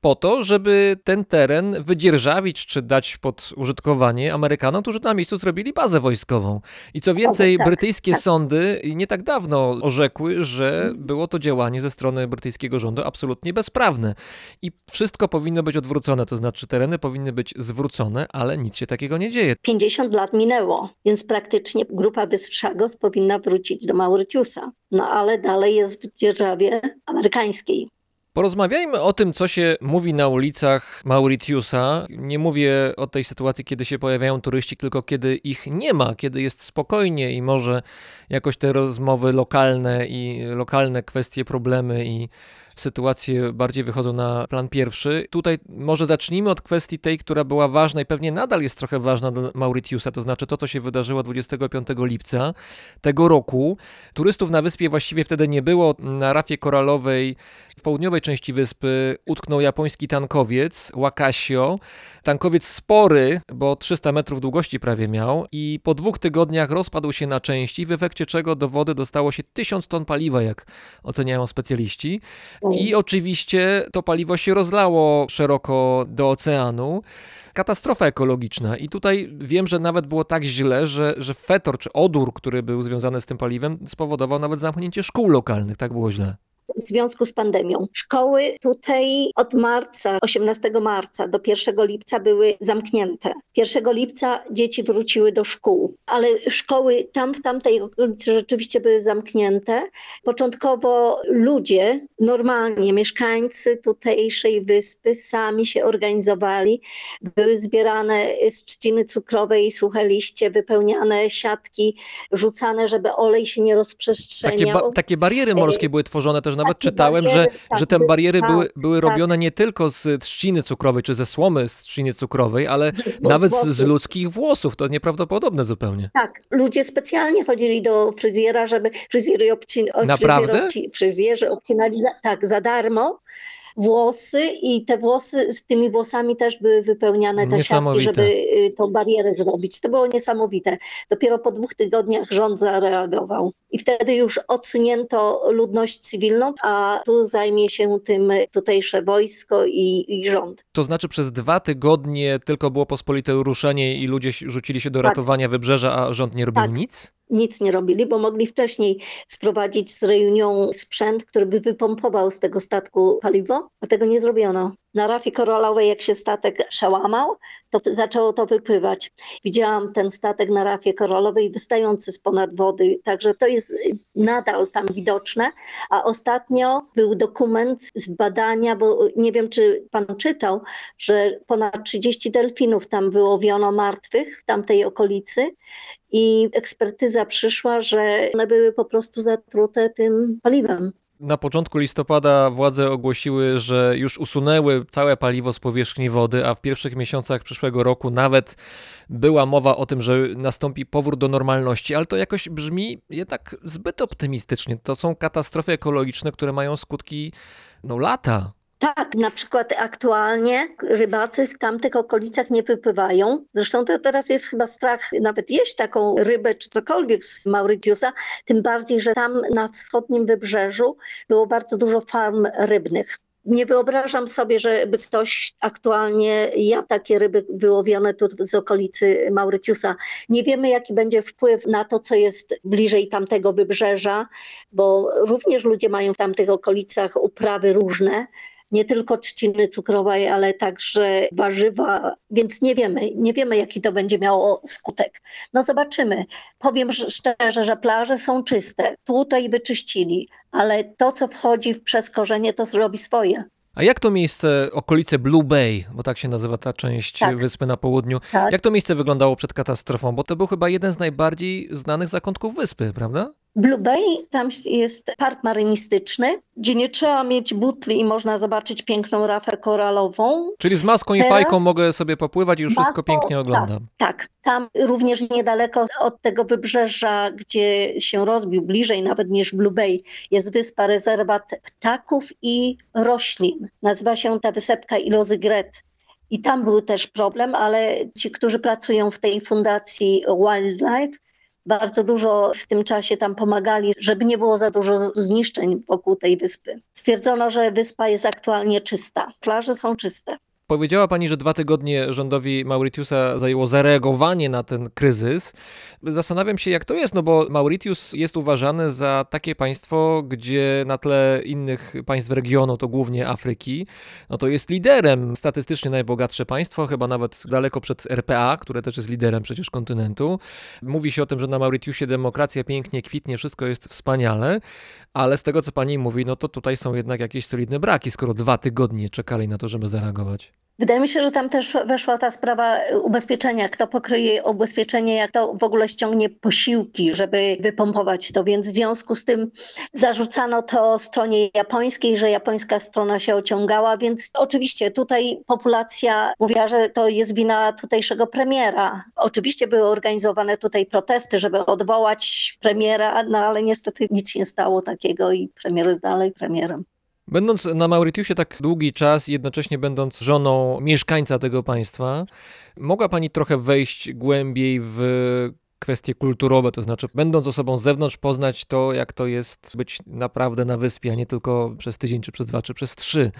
Speaker 1: po to, żeby ten teren wydzierżawić czy dać pod użytkowanie Amerykanom, którzy na miejscu zrobili bazę wojskową. I co więcej,
Speaker 2: tak,
Speaker 1: brytyjskie
Speaker 2: tak.
Speaker 1: sądy nie tak dawno orzekły, że było to działanie ze strony brytyjskiego rządu absolutnie bezprawne. I wszystko powinno być odwrócone, to znaczy tereny powinny być zwrócone, ale nic się takiego nie dzieje.
Speaker 2: 50 lat minęło, więc praktycznie grupa wysp Chagos powinna wrócić do Mauritiusa. No ale dalej jest w dzierżawie amerykańskiej.
Speaker 1: Porozmawiajmy o tym, co się mówi na ulicach Mauritiusa. Nie mówię o tej sytuacji, kiedy się pojawiają turyści, tylko kiedy ich nie ma, kiedy jest spokojnie i może jakoś te rozmowy lokalne i lokalne kwestie, problemy i sytuacje bardziej wychodzą na plan pierwszy. Tutaj może zacznijmy od kwestii tej, która była ważna i pewnie nadal jest trochę ważna dla Mauritiusa, to znaczy to, co się wydarzyło 25 lipca tego roku. Turystów na wyspie właściwie wtedy nie było. Na rafie koralowej w południowej części wyspy utknął japoński tankowiec Wakasio. Tankowiec spory, bo 300 metrów długości prawie miał i po dwóch tygodniach rozpadł się na części, w efekcie czego do wody dostało się 1000 ton paliwa, jak oceniają specjaliści. I oczywiście to paliwo się rozlało szeroko do oceanu. Katastrofa ekologiczna. I tutaj wiem, że nawet było tak źle, że, że fetor czy odór, który był związany z tym paliwem, spowodował nawet zamknięcie szkół lokalnych. Tak było źle.
Speaker 2: W związku z pandemią. Szkoły tutaj od marca, 18 marca do 1 lipca były zamknięte. 1 lipca dzieci wróciły do szkół, ale szkoły tam w tamtej okolicy rzeczywiście były zamknięte. Początkowo ludzie, normalnie mieszkańcy tutejszej wyspy sami się organizowali. Były zbierane z trzciny cukrowej suche liście, wypełniane siatki, rzucane, żeby olej się nie
Speaker 1: Takie,
Speaker 2: rozprzestrzeniał.
Speaker 1: ba- takie bariery morskie były tworzone też nawet czytałem, że,
Speaker 2: bariery, tak,
Speaker 1: że te bariery
Speaker 2: tak,
Speaker 1: były, były
Speaker 2: tak.
Speaker 1: robione nie tylko z trzciny cukrowej, czy ze słomy z trzciny cukrowej, ale
Speaker 2: Z-
Speaker 1: nawet z, z ludzkich włosów. To nieprawdopodobne zupełnie.
Speaker 2: Tak, ludzie specjalnie chodzili do fryzjera, żeby fryzjery obci, o,
Speaker 1: Naprawdę?
Speaker 2: fryzjerzy obcinali za, tak za darmo włosy i te włosy, z tymi włosami też były wypełniane te siatki, żeby y, tą barierę zrobić. To było niesamowite. Dopiero po dwóch tygodniach rząd zareagował i wtedy już odsunięto ludność cywilną, a tu zajmie się tym tutejsze wojsko i, i rząd.
Speaker 1: To znaczy przez dwa tygodnie tylko było pospolite ruszenie i ludzie rzucili się do
Speaker 2: Tak.
Speaker 1: ratowania wybrzeża, a rząd nie robił
Speaker 2: Tak.
Speaker 1: nic?
Speaker 2: Nic nie robili, bo mogli wcześniej sprowadzić z Reunion sprzęt, który by wypompował z tego statku paliwo, a tego nie zrobiono. Na rafie koralowej, jak się statek przełamał, to zaczęło to wypływać. Widziałam ten statek na rafie koralowej wystający z ponad wody, także to jest nadal tam widoczne. A ostatnio był dokument z badania, bo nie wiem, czy pan czytał, że ponad 30 delfinów tam wyłowiono martwych w tamtej okolicy i ekspertyza przyszła, że one były po prostu zatrute tym paliwem.
Speaker 1: Na początku listopada władze ogłosiły, że już usunęły całe paliwo z powierzchni wody, a w pierwszych miesiącach przyszłego roku nawet była mowa o tym, że nastąpi powrót do normalności, ale to jakoś brzmi jednak zbyt optymistycznie. To są katastrofy ekologiczne, które mają skutki no lata.
Speaker 2: Tak, na przykład aktualnie rybacy w tamtych okolicach nie wypływają. Zresztą to teraz jest chyba strach nawet jeść taką rybę czy cokolwiek z Mauritiusa, tym bardziej, że tam na wschodnim wybrzeżu było bardzo dużo farm rybnych. Nie wyobrażam sobie, żeby ktoś aktualnie jadł takie ryby wyłowione tu z okolicy Mauritiusa. Nie wiemy, jaki będzie wpływ na to, co jest bliżej tamtego wybrzeża, bo również ludzie mają w tamtych okolicach uprawy różne nie tylko trzciny cukrowej, ale także warzywa, więc nie wiemy, nie wiemy jaki to będzie miało skutek. No zobaczymy. Powiem sz- szczerze, że plaże są czyste. Tutaj wyczyścili, ale to co wchodzi w przez korzenie to zrobi swoje.
Speaker 1: A jak to miejsce, okolice Blue Bay, bo tak się nazywa ta część
Speaker 2: Tak.
Speaker 1: wyspy na południu,
Speaker 2: Tak.
Speaker 1: jak to miejsce wyglądało przed katastrofą? Bo to był chyba jeden z najbardziej znanych zakątków wyspy, prawda?
Speaker 2: Blue Bay, tam jest park marynistyczny, gdzie nie trzeba mieć butli i można zobaczyć piękną rafę koralową.
Speaker 1: Czyli z maską i
Speaker 2: Teraz-
Speaker 1: fajką mogę sobie popływać i już
Speaker 2: Z
Speaker 1: wszystko
Speaker 2: maską,
Speaker 1: pięknie oglądam.
Speaker 2: Tak, tam również niedaleko od tego wybrzeża, gdzie się rozbił, bliżej nawet niż Blue Bay, jest wyspa rezerwat ptaków i roślin. Nazywa się ta wysepka Ilozygret. I tam był też problem, ale ci, którzy pracują w tej fundacji Wildlife, bardzo dużo w tym czasie tam pomagali, żeby nie było za dużo zniszczeń wokół tej wyspy. Stwierdzono, że wyspa jest aktualnie czysta. Plaże są czyste.
Speaker 1: Powiedziała pani, że dwa tygodnie rządowi Mauritiusa zajęło zareagowanie na ten kryzys. Zastanawiam się, jak to jest, no bo Mauritius jest uważany za takie państwo, gdzie na tle innych państw regionu, to głównie Afryki, no to jest liderem. Statystycznie najbogatsze państwo, chyba nawet daleko przed RPA, które też jest liderem przecież kontynentu. Mówi się o tym, że na Mauritiusie demokracja pięknie kwitnie, wszystko jest wspaniale, ale z tego, co pani mówi, no to tutaj są jednak jakieś solidne braki, skoro dwa tygodnie czekali na to, żeby zareagować.
Speaker 2: Wydaje mi się, że tam też weszła ta sprawa ubezpieczenia, kto pokryje ubezpieczenie, jak to w ogóle ściągnie posiłki, żeby wypompować to, więc w związku z tym zarzucano to stronie japońskiej, że japońska strona się ociągała, więc oczywiście tutaj populacja mówiła, że to jest wina tutejszego premiera. Oczywiście były organizowane tutaj protesty, żeby odwołać premiera, no ale niestety nic się nie stało takiego i premier jest dalej premierem.
Speaker 1: Będąc na Mauritiusie tak długi czas, jednocześnie będąc żoną mieszkańca tego państwa, mogła pani trochę wejść głębiej w kwestie kulturowe, to znaczy będąc osobą z zewnątrz poznać to, jak to jest być naprawdę na wyspie, a nie tylko przez tydzień, czy przez dwa, czy przez trzy.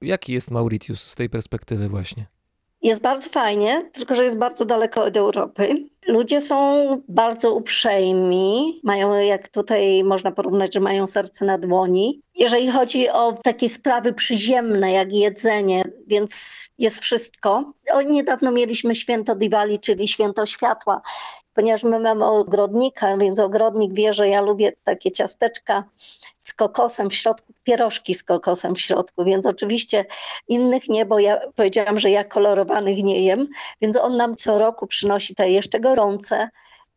Speaker 1: Jaki jest Mauritius z tej perspektywy właśnie?
Speaker 2: Jest bardzo fajnie, tylko że jest bardzo daleko od Europy. Ludzie są bardzo uprzejmi, mają, jak tutaj można porównać, że mają serce na dłoni. Jeżeli chodzi o takie sprawy przyziemne, jak jedzenie, więc jest wszystko. O, niedawno mieliśmy święto Diwali, czyli święto światła. Ponieważ my mamy ogrodnika, więc ogrodnik wie, że ja lubię takie ciasteczka kokosem w środku, pierożki z kokosem w środku, więc oczywiście innych nie, bo ja powiedziałam, że ja kolorowanych nie jem, więc on nam co roku przynosi te jeszcze gorące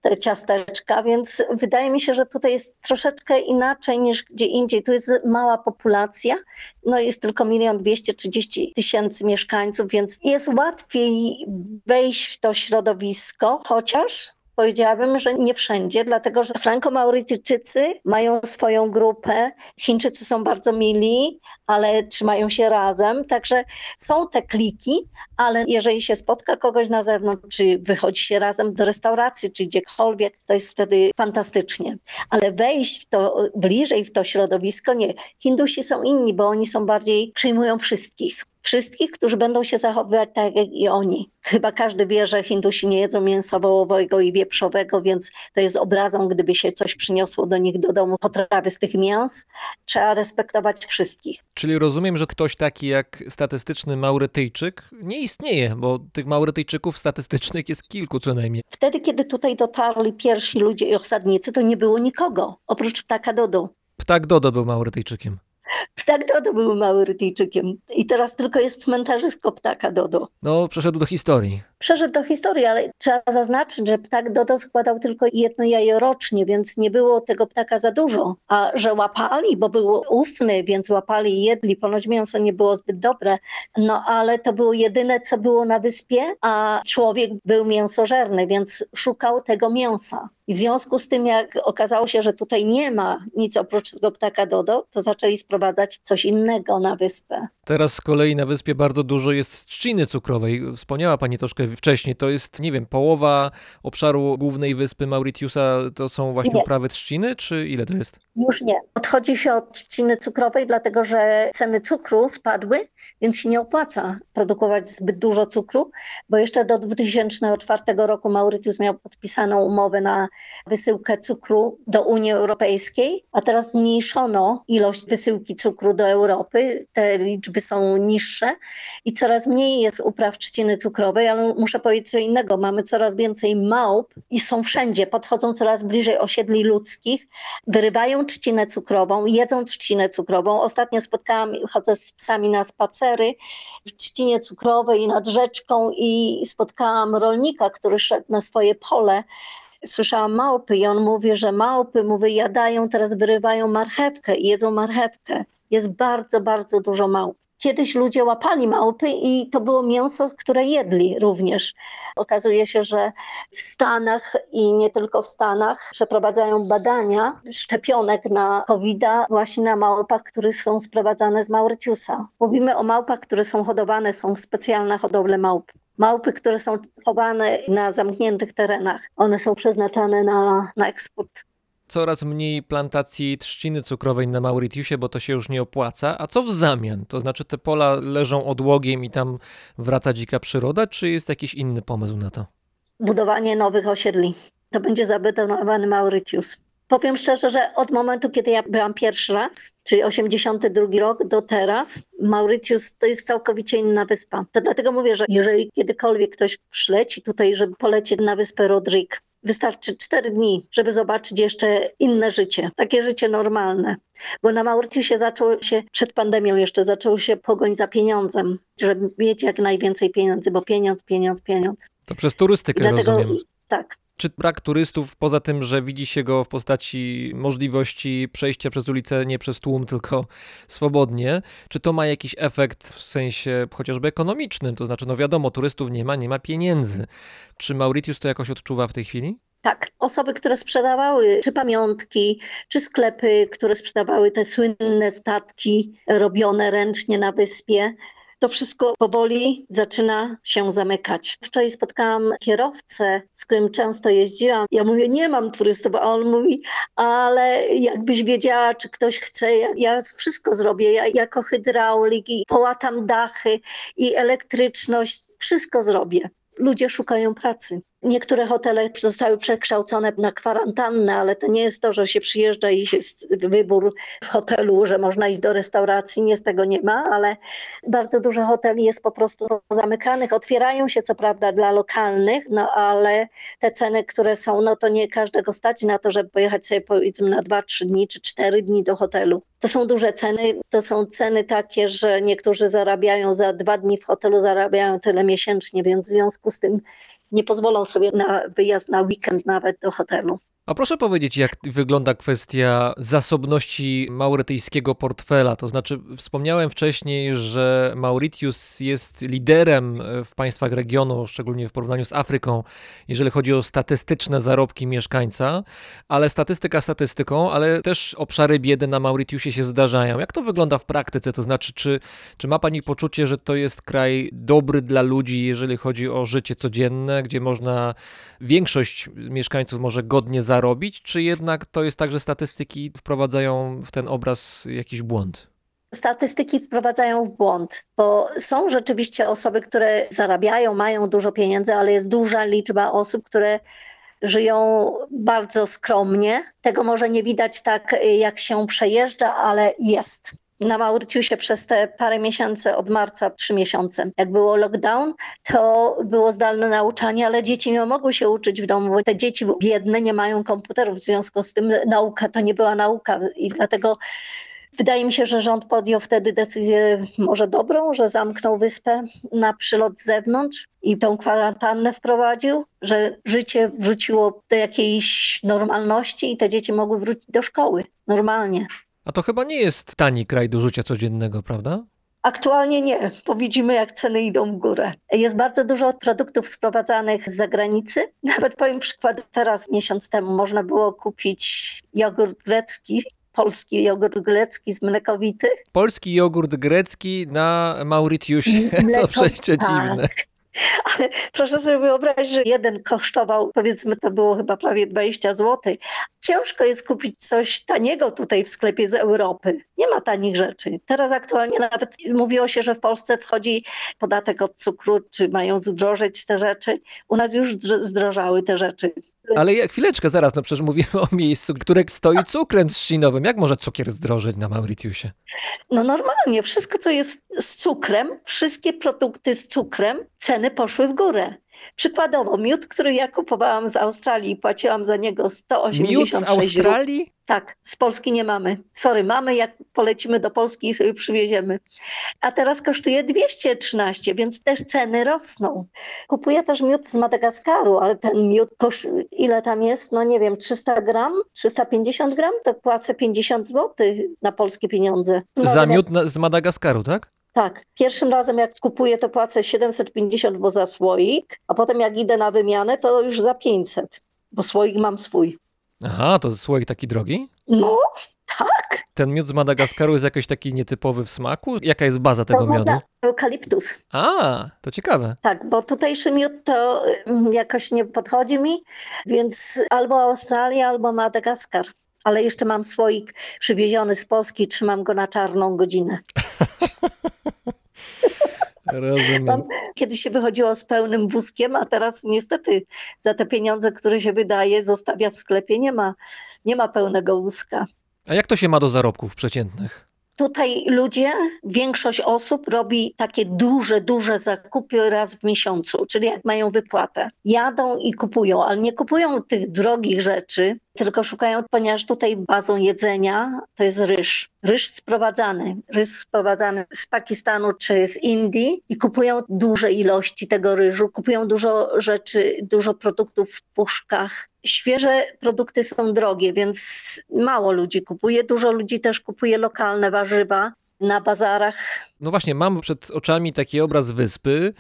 Speaker 2: te ciasteczka, więc wydaje mi się, że tutaj jest troszeczkę inaczej niż gdzie indziej. Tu jest mała populacja, no jest tylko milion dwieście trzydzieści tysięcy mieszkańców, więc jest łatwiej wejść w to środowisko, chociaż Powiedziałabym, że nie wszędzie, dlatego że Franko-Maurytyjczycy mają swoją grupę. Chińczycy są bardzo mili, ale trzymają się razem. Także są te kliki, ale jeżeli się spotka kogoś na zewnątrz, czy wychodzi się razem do restauracji, czy gdziekolwiek, to jest wtedy fantastycznie. Ale wejść w to bliżej w to środowisko nie. Hindusi są inni, bo oni są bardziej, przyjmują wszystkich wszystkich, którzy będą się zachowywać tak jak i oni. Chyba każdy wie, że Hindusi nie jedzą mięsa wołowego i wieprzowego, więc to jest obrazą, gdyby się coś przyniosło do nich do domu, potrawy z tych mięs. Trzeba respektować wszystkich.
Speaker 1: Czyli rozumiem, że ktoś taki jak statystyczny Maurytyjczyk nie istnieje, bo tych Maurytyjczyków statystycznych jest kilku co najmniej.
Speaker 2: Wtedy, kiedy tutaj dotarli pierwsi ludzie i osadnicy, to nie było nikogo, oprócz ptaka Dodo.
Speaker 1: Ptak Dodo był Maurytyjczykiem.
Speaker 2: Ptak Dodo był Maurytyjczykiem i teraz tylko jest cmentarzysko ptaka Dodo.
Speaker 1: No, przeszedł do historii.
Speaker 2: Przeszedł do historii, ale trzeba zaznaczyć, że ptak Dodo składał tylko jedno jajo rocznie, więc nie było tego ptaka za dużo. A że łapali, bo był ufny, więc łapali i jedli. Ponoć mięso nie było zbyt dobre, no ale to było jedyne, co było na wyspie, a człowiek był mięsożerny, więc szukał tego mięsa. I w związku z tym, jak okazało się, że tutaj nie ma nic oprócz tego ptaka Dodo, to zaczęli sprowadzać coś innego na wyspę.
Speaker 1: Teraz z kolei na wyspie bardzo dużo jest trzciny cukrowej. Wspomniała pani troszkę wcześniej. To jest, nie wiem, połowa obszaru głównej wyspy Mauritiusa to są właśnie
Speaker 2: Nie.
Speaker 1: uprawy trzciny, czy ile to jest?
Speaker 2: Już nie. Odchodzi się od trzciny cukrowej, dlatego że ceny cukru spadły, więc się nie opłaca produkować zbyt dużo cukru, bo jeszcze do 2004 roku Mauritius miał podpisaną umowę na wysyłkę cukru do Unii Europejskiej, a teraz zmniejszono ilość wysyłki cukru do Europy. Te liczby są niższe i coraz mniej jest upraw trzciny cukrowej, ale muszę powiedzieć co innego. Mamy coraz więcej małp i są wszędzie, podchodzą coraz bliżej osiedli ludzkich, wyrywają trzcinę cukrową, jedzą trzcinę cukrową. Ostatnio spotkałam, chodzę z psami na spacery w trzcinie cukrowej nad rzeczką i spotkałam rolnika, który szedł na swoje pole. Słyszałam małpy i on mówi, że małpy mu wyjadają, teraz wyrywają marchewkę i jedzą marchewkę. Jest bardzo, bardzo dużo małp. Kiedyś ludzie łapali małpy i to było mięso, które jedli również. Okazuje się, że w Stanach i nie tylko w Stanach przeprowadzają badania szczepionek na covid właśnie na małpach, które są sprowadzane z Mauritiusa. Mówimy o małpach, które są hodowane, są specjalne hodowle małp. Małpy, które są chowane na zamkniętych terenach, one są przeznaczane na, na eksport.
Speaker 1: Coraz mniej plantacji trzciny cukrowej na Mauritiusie, bo to się już nie opłaca. A co w zamian? To znaczy te pola leżą odłogiem i tam wraca dzika przyroda, czy jest jakiś inny pomysł na to?
Speaker 2: budowanie nowych osiedli. To będzie zabetonowany Mauritius. Powiem szczerze, że od momentu, kiedy ja byłam pierwszy raz, czyli 82 rok do teraz, Mauritius to jest całkowicie inna wyspa. To dlatego mówię, że jeżeli kiedykolwiek ktoś przyleci tutaj, żeby polecieć na wyspę Rodrigue, wystarczy 4 dni, żeby zobaczyć jeszcze inne życie, takie życie normalne. Bo na Mauritiusie zaczął się, przed pandemią jeszcze, zaczął się pogoń za pieniądzem, żeby mieć jak najwięcej pieniędzy, bo pieniądz, pieniądz, pieniądz.
Speaker 1: To przez turystykę
Speaker 2: Dlatego
Speaker 1: rozumiem.
Speaker 2: tak,
Speaker 1: Czy brak turystów, poza tym, że widzi się go w postaci możliwości przejścia przez ulicę nie przez tłum, tylko swobodnie, czy to ma jakiś efekt w sensie chociażby ekonomicznym? To znaczy, no wiadomo, turystów nie ma, nie ma pieniędzy. Czy Mauritius to jakoś odczuwa w tej chwili?
Speaker 2: Tak, osoby, które sprzedawały czy pamiątki, czy sklepy, które sprzedawały te słynne statki robione ręcznie na wyspie, to wszystko powoli zaczyna się zamykać. Wczoraj spotkałam kierowcę, z którym często jeździłam. Ja mówię, nie mam turystów, a on mówi, ale jakbyś wiedziała, czy ktoś chce, ja, ja wszystko zrobię. Ja jako hydraulik i połatam dachy i elektryczność, wszystko zrobię. Ludzie szukają pracy. Niektóre hotele zostały przekształcone na kwarantannę, ale to nie jest to, że się przyjeżdża i jest wybór w hotelu, że można iść do restauracji. Nie z tego nie ma, ale bardzo dużo hoteli jest po prostu zamykanych. Otwierają się co prawda dla lokalnych, no ale te ceny, które są, no to nie każdego stać na to, żeby pojechać sobie powiedzmy na 2-3 dni czy 4 dni do hotelu. To są duże ceny. To są ceny takie, że niektórzy zarabiają za dwa dni w hotelu, zarabiają tyle miesięcznie, więc w związku z tym nie pozwolą sobie na wyjazd na weekend nawet do hotelu.
Speaker 1: A proszę powiedzieć, jak wygląda kwestia zasobności maurytyjskiego portfela? To znaczy, wspomniałem wcześniej, że Mauritius jest liderem e, w państwach regionu, szczególnie w porównaniu z Afryką, jeżeli chodzi o statystyczne zarobki mieszkańca, ale statystyka statystyką, ale też obszary biedy na Mauritiusie się zdarzają. Jak to wygląda w praktyce? To znaczy, czy, czy ma Pani poczucie, że to jest kraj dobry dla ludzi, jeżeli chodzi o życie codzienne, gdzie można większość mieszkańców może godnie zarobić, czy jednak to jest tak, że statystyki wprowadzają w ten obraz jakiś błąd?
Speaker 2: Statystyki wprowadzają w błąd, bo są rzeczywiście osoby, które zarabiają, mają dużo pieniędzy, ale jest duża liczba osób, które żyją bardzo skromnie. Tego może nie widać tak, jak się przejeżdża, ale jest. Na Mauritiusie przez te parę miesięcy, od marca, trzy miesiące, jak było lockdown, to było zdalne nauczanie, ale dzieci nie mogły się uczyć w domu, bo te dzieci biedne nie mają komputerów, w związku z tym nauka to nie była nauka i dlatego Wydaje mi się, że rząd podjął wtedy decyzję może dobrą, że zamknął wyspę na przylot z zewnątrz i tą kwarantannę wprowadził, że życie wróciło do jakiejś normalności i te dzieci mogły wrócić do szkoły normalnie.
Speaker 1: A to chyba nie jest tani kraj do życia codziennego, prawda?
Speaker 2: Aktualnie nie, bo widzimy, jak ceny idą w górę. Jest bardzo dużo produktów sprowadzanych z zagranicy. Nawet powiem przykład, teraz miesiąc temu można było kupić jogurt grecki polski jogurt grecki z mlekowity.
Speaker 1: Polski jogurt grecki na Mauritiusie.
Speaker 2: Mleko-
Speaker 1: To przejście
Speaker 2: tak.
Speaker 1: dziwne.
Speaker 2: Ale proszę sobie wyobrazić, że jeden kosztował, powiedzmy to było chyba prawie 20 zł. Ciężko jest kupić coś taniego tutaj w sklepie z Europy. Nie ma tanich rzeczy. Teraz aktualnie nawet mówiło się, że w Polsce wchodzi podatek od cukru, czy mają zdrożeć te rzeczy. U nas już zdro- zdrożały te rzeczy.
Speaker 1: Ale ja- chwileczkę, zaraz, no przecież mówimy o miejscu, które stoi cukrem trzcinowym. Jak może cukier zdrożeć na Mauritiusie?
Speaker 2: No normalnie, wszystko co jest z cukrem, wszystkie produkty z cukrem, ceny poszły w górę. Przykładowo miód, który ja kupowałam z Australii i płaciłam za niego
Speaker 1: Miód z
Speaker 2: 186.
Speaker 1: Australii?
Speaker 2: Tak, z Polski nie mamy. Sorry, mamy jak polecimy do Polski i sobie przywieziemy. A teraz kosztuje 213, więc też ceny rosną. Kupuję też miód z Madagaskaru, ale ten miód, kosz... ile tam jest? No nie wiem, 300 gram, 350 gram, to płacę 50 zł na polskie pieniądze.
Speaker 1: Za
Speaker 2: Razem
Speaker 1: miód z Madagaskaru, tak?
Speaker 2: Tak, pierwszym razem jak kupuję, to płacę 750, bo za słoik, a potem jak idę na wymianę, to już za 500, bo słoik mam swój.
Speaker 1: Aha, to słoik taki drogi?
Speaker 2: No, tak,
Speaker 1: Ten miód z Madagaskaru jest jakiś taki nietypowy w smaku? Jaka jest baza tego
Speaker 2: to
Speaker 1: miodu?
Speaker 2: eukaliptus.
Speaker 1: A, to ciekawe.
Speaker 2: Tak, bo tutejszy miód to mm, jakoś nie podchodzi mi, więc albo Australia, albo Madagaskar. Ale jeszcze mam słoik przywieziony z Polski, trzymam go na czarną godzinę.
Speaker 1: Rozumiem.
Speaker 2: Tam kiedyś się wychodziło z pełnym wózkiem, a teraz niestety za te pieniądze, które się wydaje, zostawia w sklepie, nie ma, nie ma pełnego wózka.
Speaker 1: A jak to się ma do zarobków przeciętnych?
Speaker 2: Tutaj ludzie, większość osób robi takie duże, duże zakupy raz w miesiącu, czyli jak mają wypłatę. Jadą i kupują, ale nie kupują tych drogich rzeczy, tylko szukają, ponieważ tutaj bazą jedzenia to jest ryż. Ryż sprowadzany, ryż sprowadzany z Pakistanu czy z Indii i kupują duże ilości tego ryżu, kupują dużo rzeczy, dużo produktów w puszkach. Świeże produkty są drogie, więc mało ludzi kupuje. Dużo ludzi też kupuje lokalne warzywa na bazarach.
Speaker 1: No właśnie, mam przed oczami taki obraz wyspy,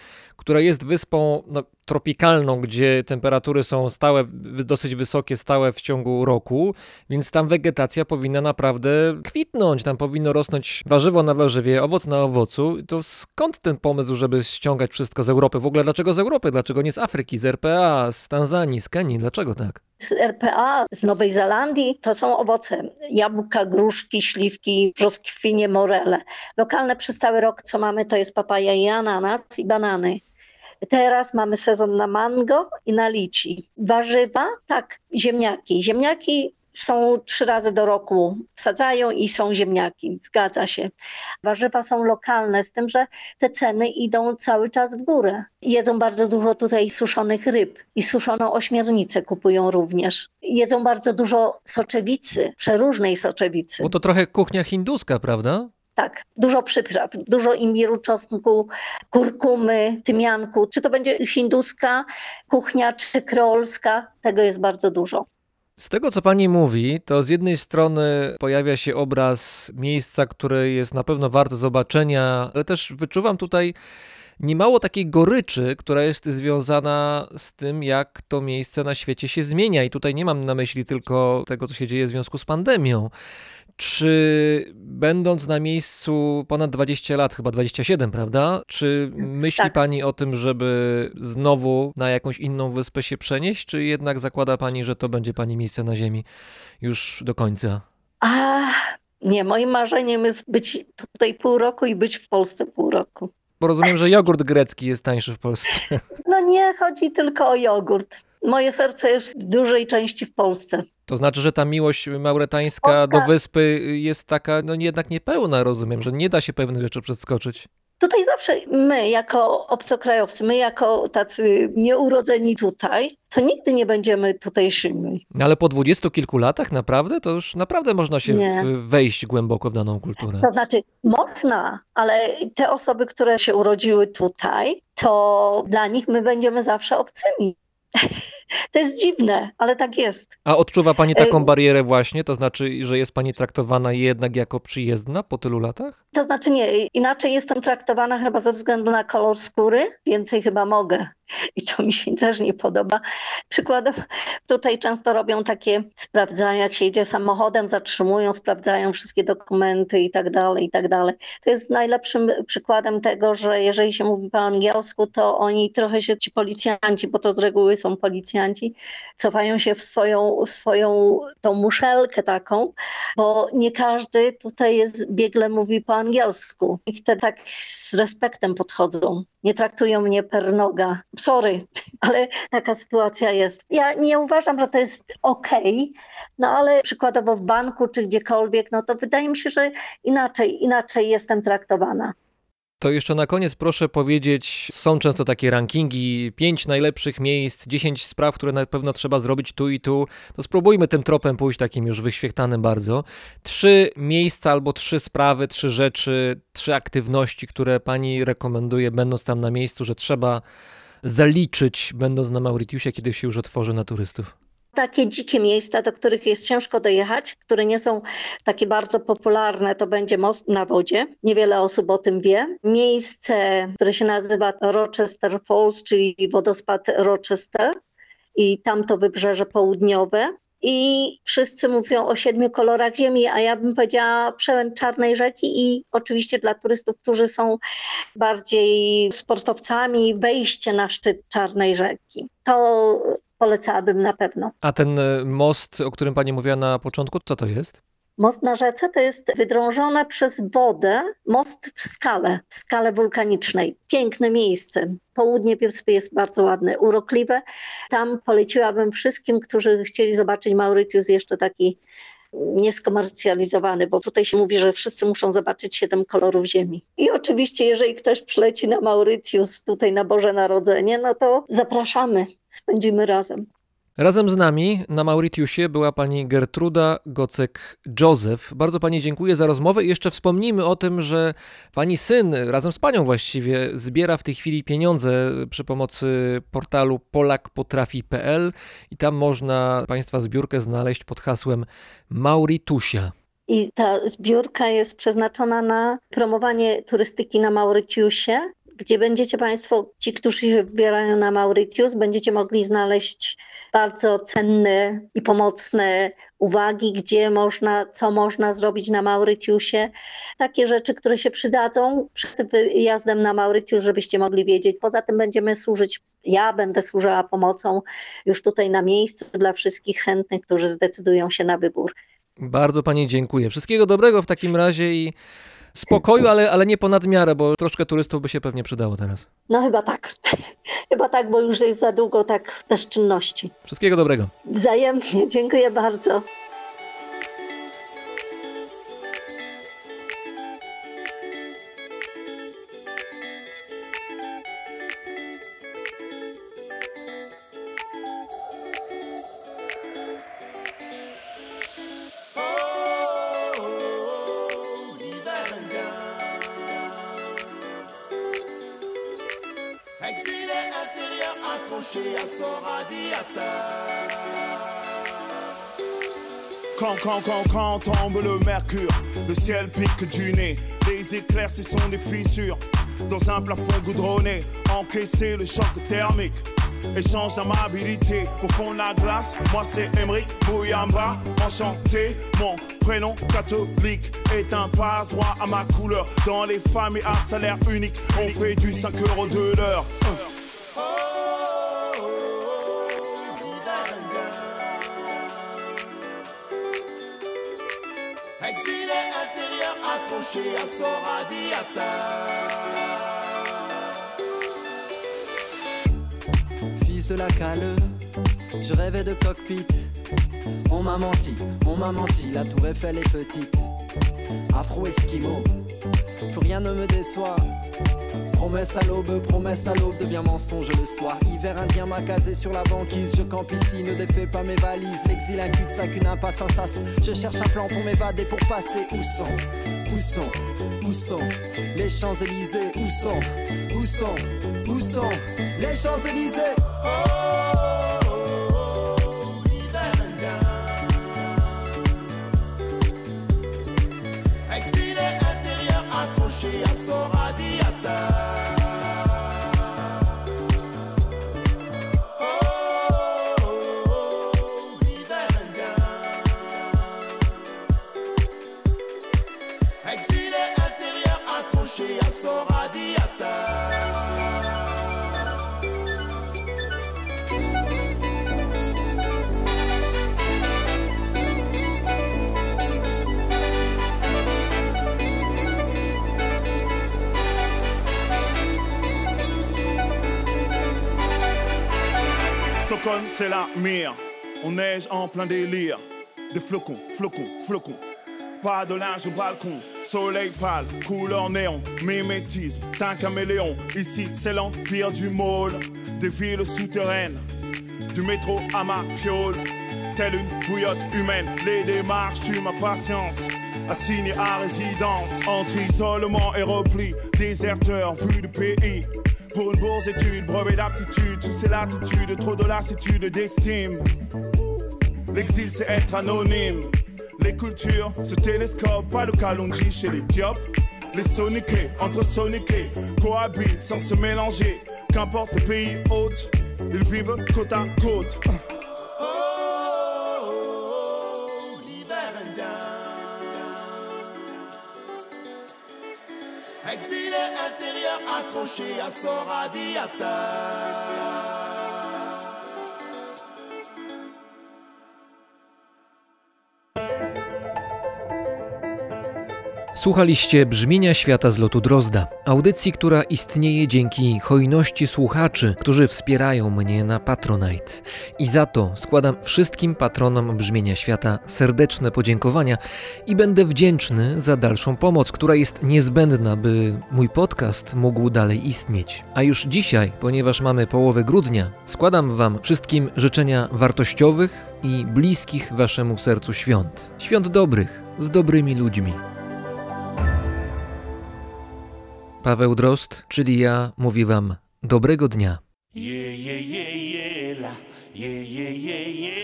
Speaker 1: która jest wyspą no, tropikalną, gdzie temperatury są stałe, dosyć wysokie, stałe w ciągu roku, więc tam wegetacja powinna naprawdę kwitnąć, tam powinno rosnąć warzywo na warzywie, owoc na owocu. To skąd ten pomysł, żeby ściągać wszystko z Europy? W ogóle dlaczego z Europy? Dlaczego nie z Afryki, z RPA, z Tanzanii, z Kenii? Dlaczego tak?
Speaker 2: Z RPA, z Nowej Zelandii to są owoce. Jabłka, gruszki, śliwki, brzoskwinie, morele. Lokalne przez cały rok, co mamy, to jest papaja i ananas i banany. Teraz mamy sezon na mango i na lici. Warzywa, tak, ziemniaki. Ziemniaki są trzy razy do roku wsadzają i są ziemniaki, zgadza się. Warzywa są lokalne, z tym, że te ceny idą cały czas w górę. Jedzą bardzo dużo tutaj suszonych ryb i suszoną ośmiornicę kupują również. Jedzą bardzo dużo soczewicy, przeróżnej soczewicy.
Speaker 1: Bo to trochę kuchnia hinduska, prawda?
Speaker 2: Tak, dużo przypraw, dużo imbiru, czosnku, kurkumy, tymianku. Czy to będzie hinduska kuchnia, czy kreolska, tego jest bardzo dużo.
Speaker 1: Z tego, co pani mówi, to z jednej strony pojawia się obraz miejsca, które jest na pewno warte zobaczenia, ale też wyczuwam tutaj niemało takiej goryczy, która jest związana z tym, jak to miejsce na świecie się zmienia. I tutaj nie mam na myśli tylko tego, co się dzieje w związku z pandemią. Czy będąc na miejscu ponad 20 lat, chyba 27, prawda? Czy myśli
Speaker 2: Tak.
Speaker 1: pani o tym, żeby znowu na jakąś inną wyspę się przenieść, czy jednak zakłada pani, że to będzie pani miejsce na ziemi już do końca?
Speaker 2: A nie, moim marzeniem jest być tutaj pół roku i być w Polsce pół roku.
Speaker 1: Bo rozumiem, że jogurt grecki jest tańszy w Polsce.
Speaker 2: No nie chodzi tylko o jogurt. Moje serce jest w dużej części w Polsce.
Speaker 1: To znaczy, że ta miłość mauretańska do wyspy jest taka, no jednak niepełna, rozumiem, że nie da się pewnych rzeczy przeskoczyć.
Speaker 2: Tutaj zawsze my, jako obcokrajowcy, my, jako tacy nieurodzeni tutaj, to nigdy nie będziemy tutejszymi.
Speaker 1: No ale po dwudziestu kilku latach naprawdę, to już naprawdę można się w, wejść głęboko w daną kulturę.
Speaker 2: To znaczy, można, ale te osoby, które się urodziły tutaj, to dla nich my będziemy zawsze obcymi. To jest dziwne, ale tak jest.
Speaker 1: A odczuwa pani taką
Speaker 2: Ym.
Speaker 1: barierę właśnie? To znaczy, że jest pani traktowana jednak jako przyjezdna po tylu latach?
Speaker 2: To znaczy nie, inaczej jestem traktowana chyba ze względu na kolor skóry, więcej chyba mogę. I to mi się też nie podoba. Przykładem, tutaj często robią takie sprawdzają, jak się jedzie samochodem, zatrzymują, sprawdzają wszystkie dokumenty i tak dalej, i tak dalej. To jest najlepszym przykładem tego, że jeżeli się mówi po angielsku, to oni trochę się, ci policjanci, bo to z reguły są policjanci, cofają się w swoją, swoją tą muszelkę taką, bo nie każdy tutaj jest, biegle mówi po angielsku. I wtedy tak z respektem podchodzą. Nie traktują mnie per noga. Sorry, ale taka sytuacja jest. Ja nie uważam, że to jest okej, no ale przykładowo w banku czy gdziekolwiek, no to wydaje mi się, że inaczej, inaczej jestem traktowana.
Speaker 1: To jeszcze na koniec proszę powiedzieć, są często takie rankingi, pięć najlepszych miejsc, 10 spraw, które na pewno trzeba zrobić tu i tu. To spróbujmy tym tropem pójść takim już wyświechtanym bardzo. Trzy miejsca albo trzy sprawy, trzy rzeczy, trzy aktywności, które pani rekomenduje, będąc tam na miejscu, że trzeba zaliczyć, będąc na Mauritiusie, kiedy się już otworzy na turystów.
Speaker 2: Takie dzikie miejsca, do których jest ciężko dojechać, które nie są takie bardzo popularne, to będzie most na wodzie. Niewiele osób o tym wie. Miejsce, które się nazywa Rochester Falls, czyli wodospad Rochester i tamto wybrzeże południowe. I wszyscy mówią o siedmiu kolorach ziemi, a ja bym powiedziała przełęcz Czarnej Rzeki i oczywiście dla turystów, którzy są bardziej sportowcami, wejście na szczyt Czarnej Rzeki. To polecałabym na pewno.
Speaker 1: A ten e, most, o którym pani mówiła na początku, co to jest?
Speaker 2: Most na rzece to jest wydrążone przez wodę most w skale, w skale wulkanicznej. Piękne miejsce. Południe wyspy jest bardzo ładne, urokliwe. Tam poleciłabym wszystkim, którzy chcieli zobaczyć Mauritius jeszcze taki nieskomercjalizowany, bo tutaj się mówi, że wszyscy muszą zobaczyć siedem kolorów ziemi. I oczywiście, jeżeli ktoś przyleci na Mauritius tutaj na Boże Narodzenie, no to zapraszamy, spędzimy razem.
Speaker 1: Razem z nami na Mauritiusie była pani Gertruda Gocek-Józef. Bardzo pani dziękuję za rozmowę i jeszcze wspomnijmy o tym, że pani syn, razem z panią właściwie, zbiera w tej chwili pieniądze przy pomocy portalu polakpotrafi.pl i tam można państwa zbiórkę znaleźć pod hasłem Mauritusia.
Speaker 2: I ta zbiórka jest przeznaczona na promowanie turystyki na Mauritiusie, gdzie będziecie Państwo, ci, którzy się wybierają na Mauritius, będziecie mogli znaleźć bardzo cenne i pomocne uwagi, gdzie można, co można zrobić na Mauritiusie. Takie rzeczy, które się przydadzą przed wyjazdem na Mauritius, żebyście mogli wiedzieć. Poza tym będziemy służyć, ja będę służyła pomocą już tutaj na miejscu dla wszystkich chętnych, którzy zdecydują się na wybór.
Speaker 1: Bardzo pani dziękuję. Wszystkiego dobrego w takim razie i spokoju, ale, ale nie ponad miarę, bo troszkę turystów by się pewnie przydało teraz.
Speaker 2: No chyba tak. chyba tak, bo już jest za długo tak bez czynności.
Speaker 1: Wszystkiego dobrego.
Speaker 2: Wzajemnie, dziękuję bardzo.
Speaker 3: Accroché à son radiateur.
Speaker 4: Quand, quand, quand, quand tombe le mercure, le ciel pique du nez, les éclairs, ce sont des fissures. Dans un plafond goudronné, encaisser le choc thermique. Échange d'amabilité au fond de la glace. Moi c'est Emric Bouyamba, enchanté. Mon prénom catholique est un passe-droit à ma couleur. Dans les familles à salaire unique, on fait du 5 euros de l'heure.
Speaker 3: Oh, oh, oh. Exilé intérieur accroché à son radiateur.
Speaker 5: Fils de la cale, je rêvais de cockpit. M'a menti, on m'a menti, la tour Eiffel est petite. Afro-esquimau, plus rien ne me déçoit. Promesse à l'aube, promesse à l'aube devient mensonge le soir. Hiver indien m'a casé sur la banquise. Je campe ici, ne défais pas mes valises. L'exil, un cul-de-sac, une impasse, un sas. Je cherche un plan pour m'évader, pour passer. Où sont, où sont, où sont les Champs-Élysées? Où sont, où sont, où sont les Champs-Élysées?
Speaker 4: C'est la mire. On neige en plein délire. Des flocons, flocons, flocons. Pas de linge au balcon, soleil pâle, couleur néon, mimétisme, teint caméléon. Ici, c'est l'empire du môle, des villes souterraines, du métro à ma piole. Telle une bouillotte humaine, les démarches tuent ma patience. Assigné à résidence, entre isolement et repli, déserteur vu du pays. Pour une bourse étude, brevet d'aptitude, tous ces latitudes, trop de lassitude d'estime. L'exil c'est être anonyme. Les cultures se télescopent, pas le Kalonji chez les Diop. Les soniqués, entre soniqués, cohabitent sans se mélanger. Qu'importe le pays hôte, ils vivent côte à côte.
Speaker 3: Shia Soradiata.
Speaker 1: Słuchaliście brzmienia świata z lotu Drozda, audycji, która istnieje dzięki hojności słuchaczy, którzy wspierają mnie na Patronite. I za to składam wszystkim patronom brzmienia świata serdeczne podziękowania i będę wdzięczny za dalszą pomoc, która jest niezbędna, by mój podcast mógł dalej istnieć. A już dzisiaj, ponieważ mamy połowę grudnia, składam Wam wszystkim życzenia wartościowych i bliskich Waszemu sercu świąt. Świąt dobrych, z dobrymi ludźmi. Paweł Drozd, czyli ja, mówi wam dobrego dnia.
Speaker 6: Yeah, yeah, yeah, yeah, la. Yeah, yeah, yeah, yeah,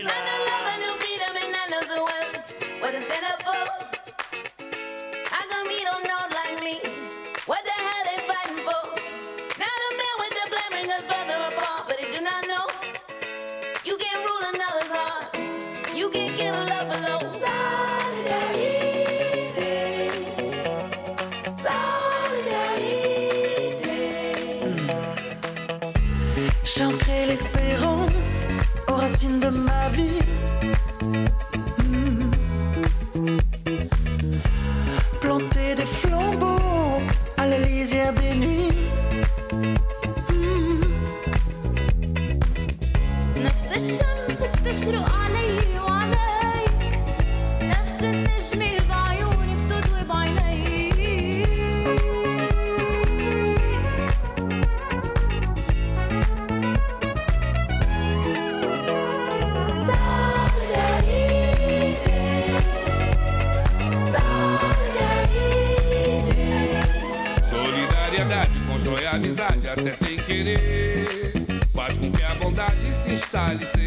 Speaker 6: até sem querer. Faz com que a bondade
Speaker 7: dá licença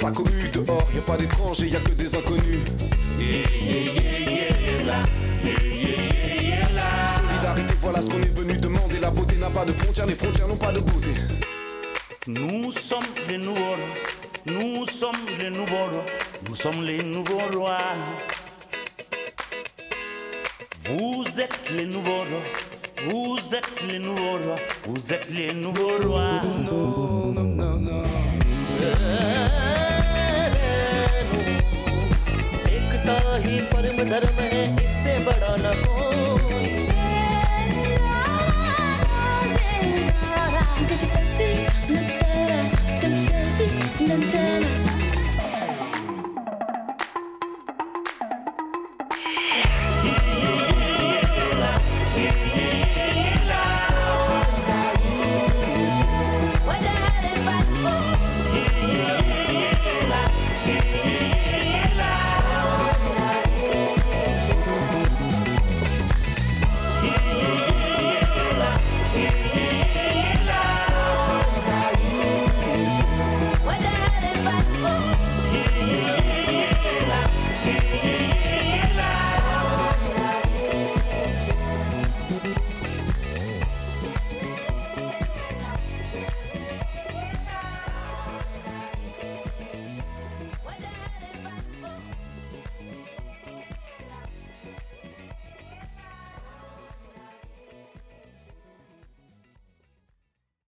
Speaker 8: sa commune. Dehors, y a pas d'étrangers, y a que des inconnus. Solidarité, voilà ce qu'on est venu demander. La beauté n'a pas de frontières, les frontières n'ont pas de beauté.
Speaker 9: Nous sommes les nouveaux rois. Nous sommes les nouveaux rois. Nous sommes les nouveaux rois. Vous êtes les nouveaux rois. Vous êtes les nouveaux rois. Vous êtes les nouveaux rois.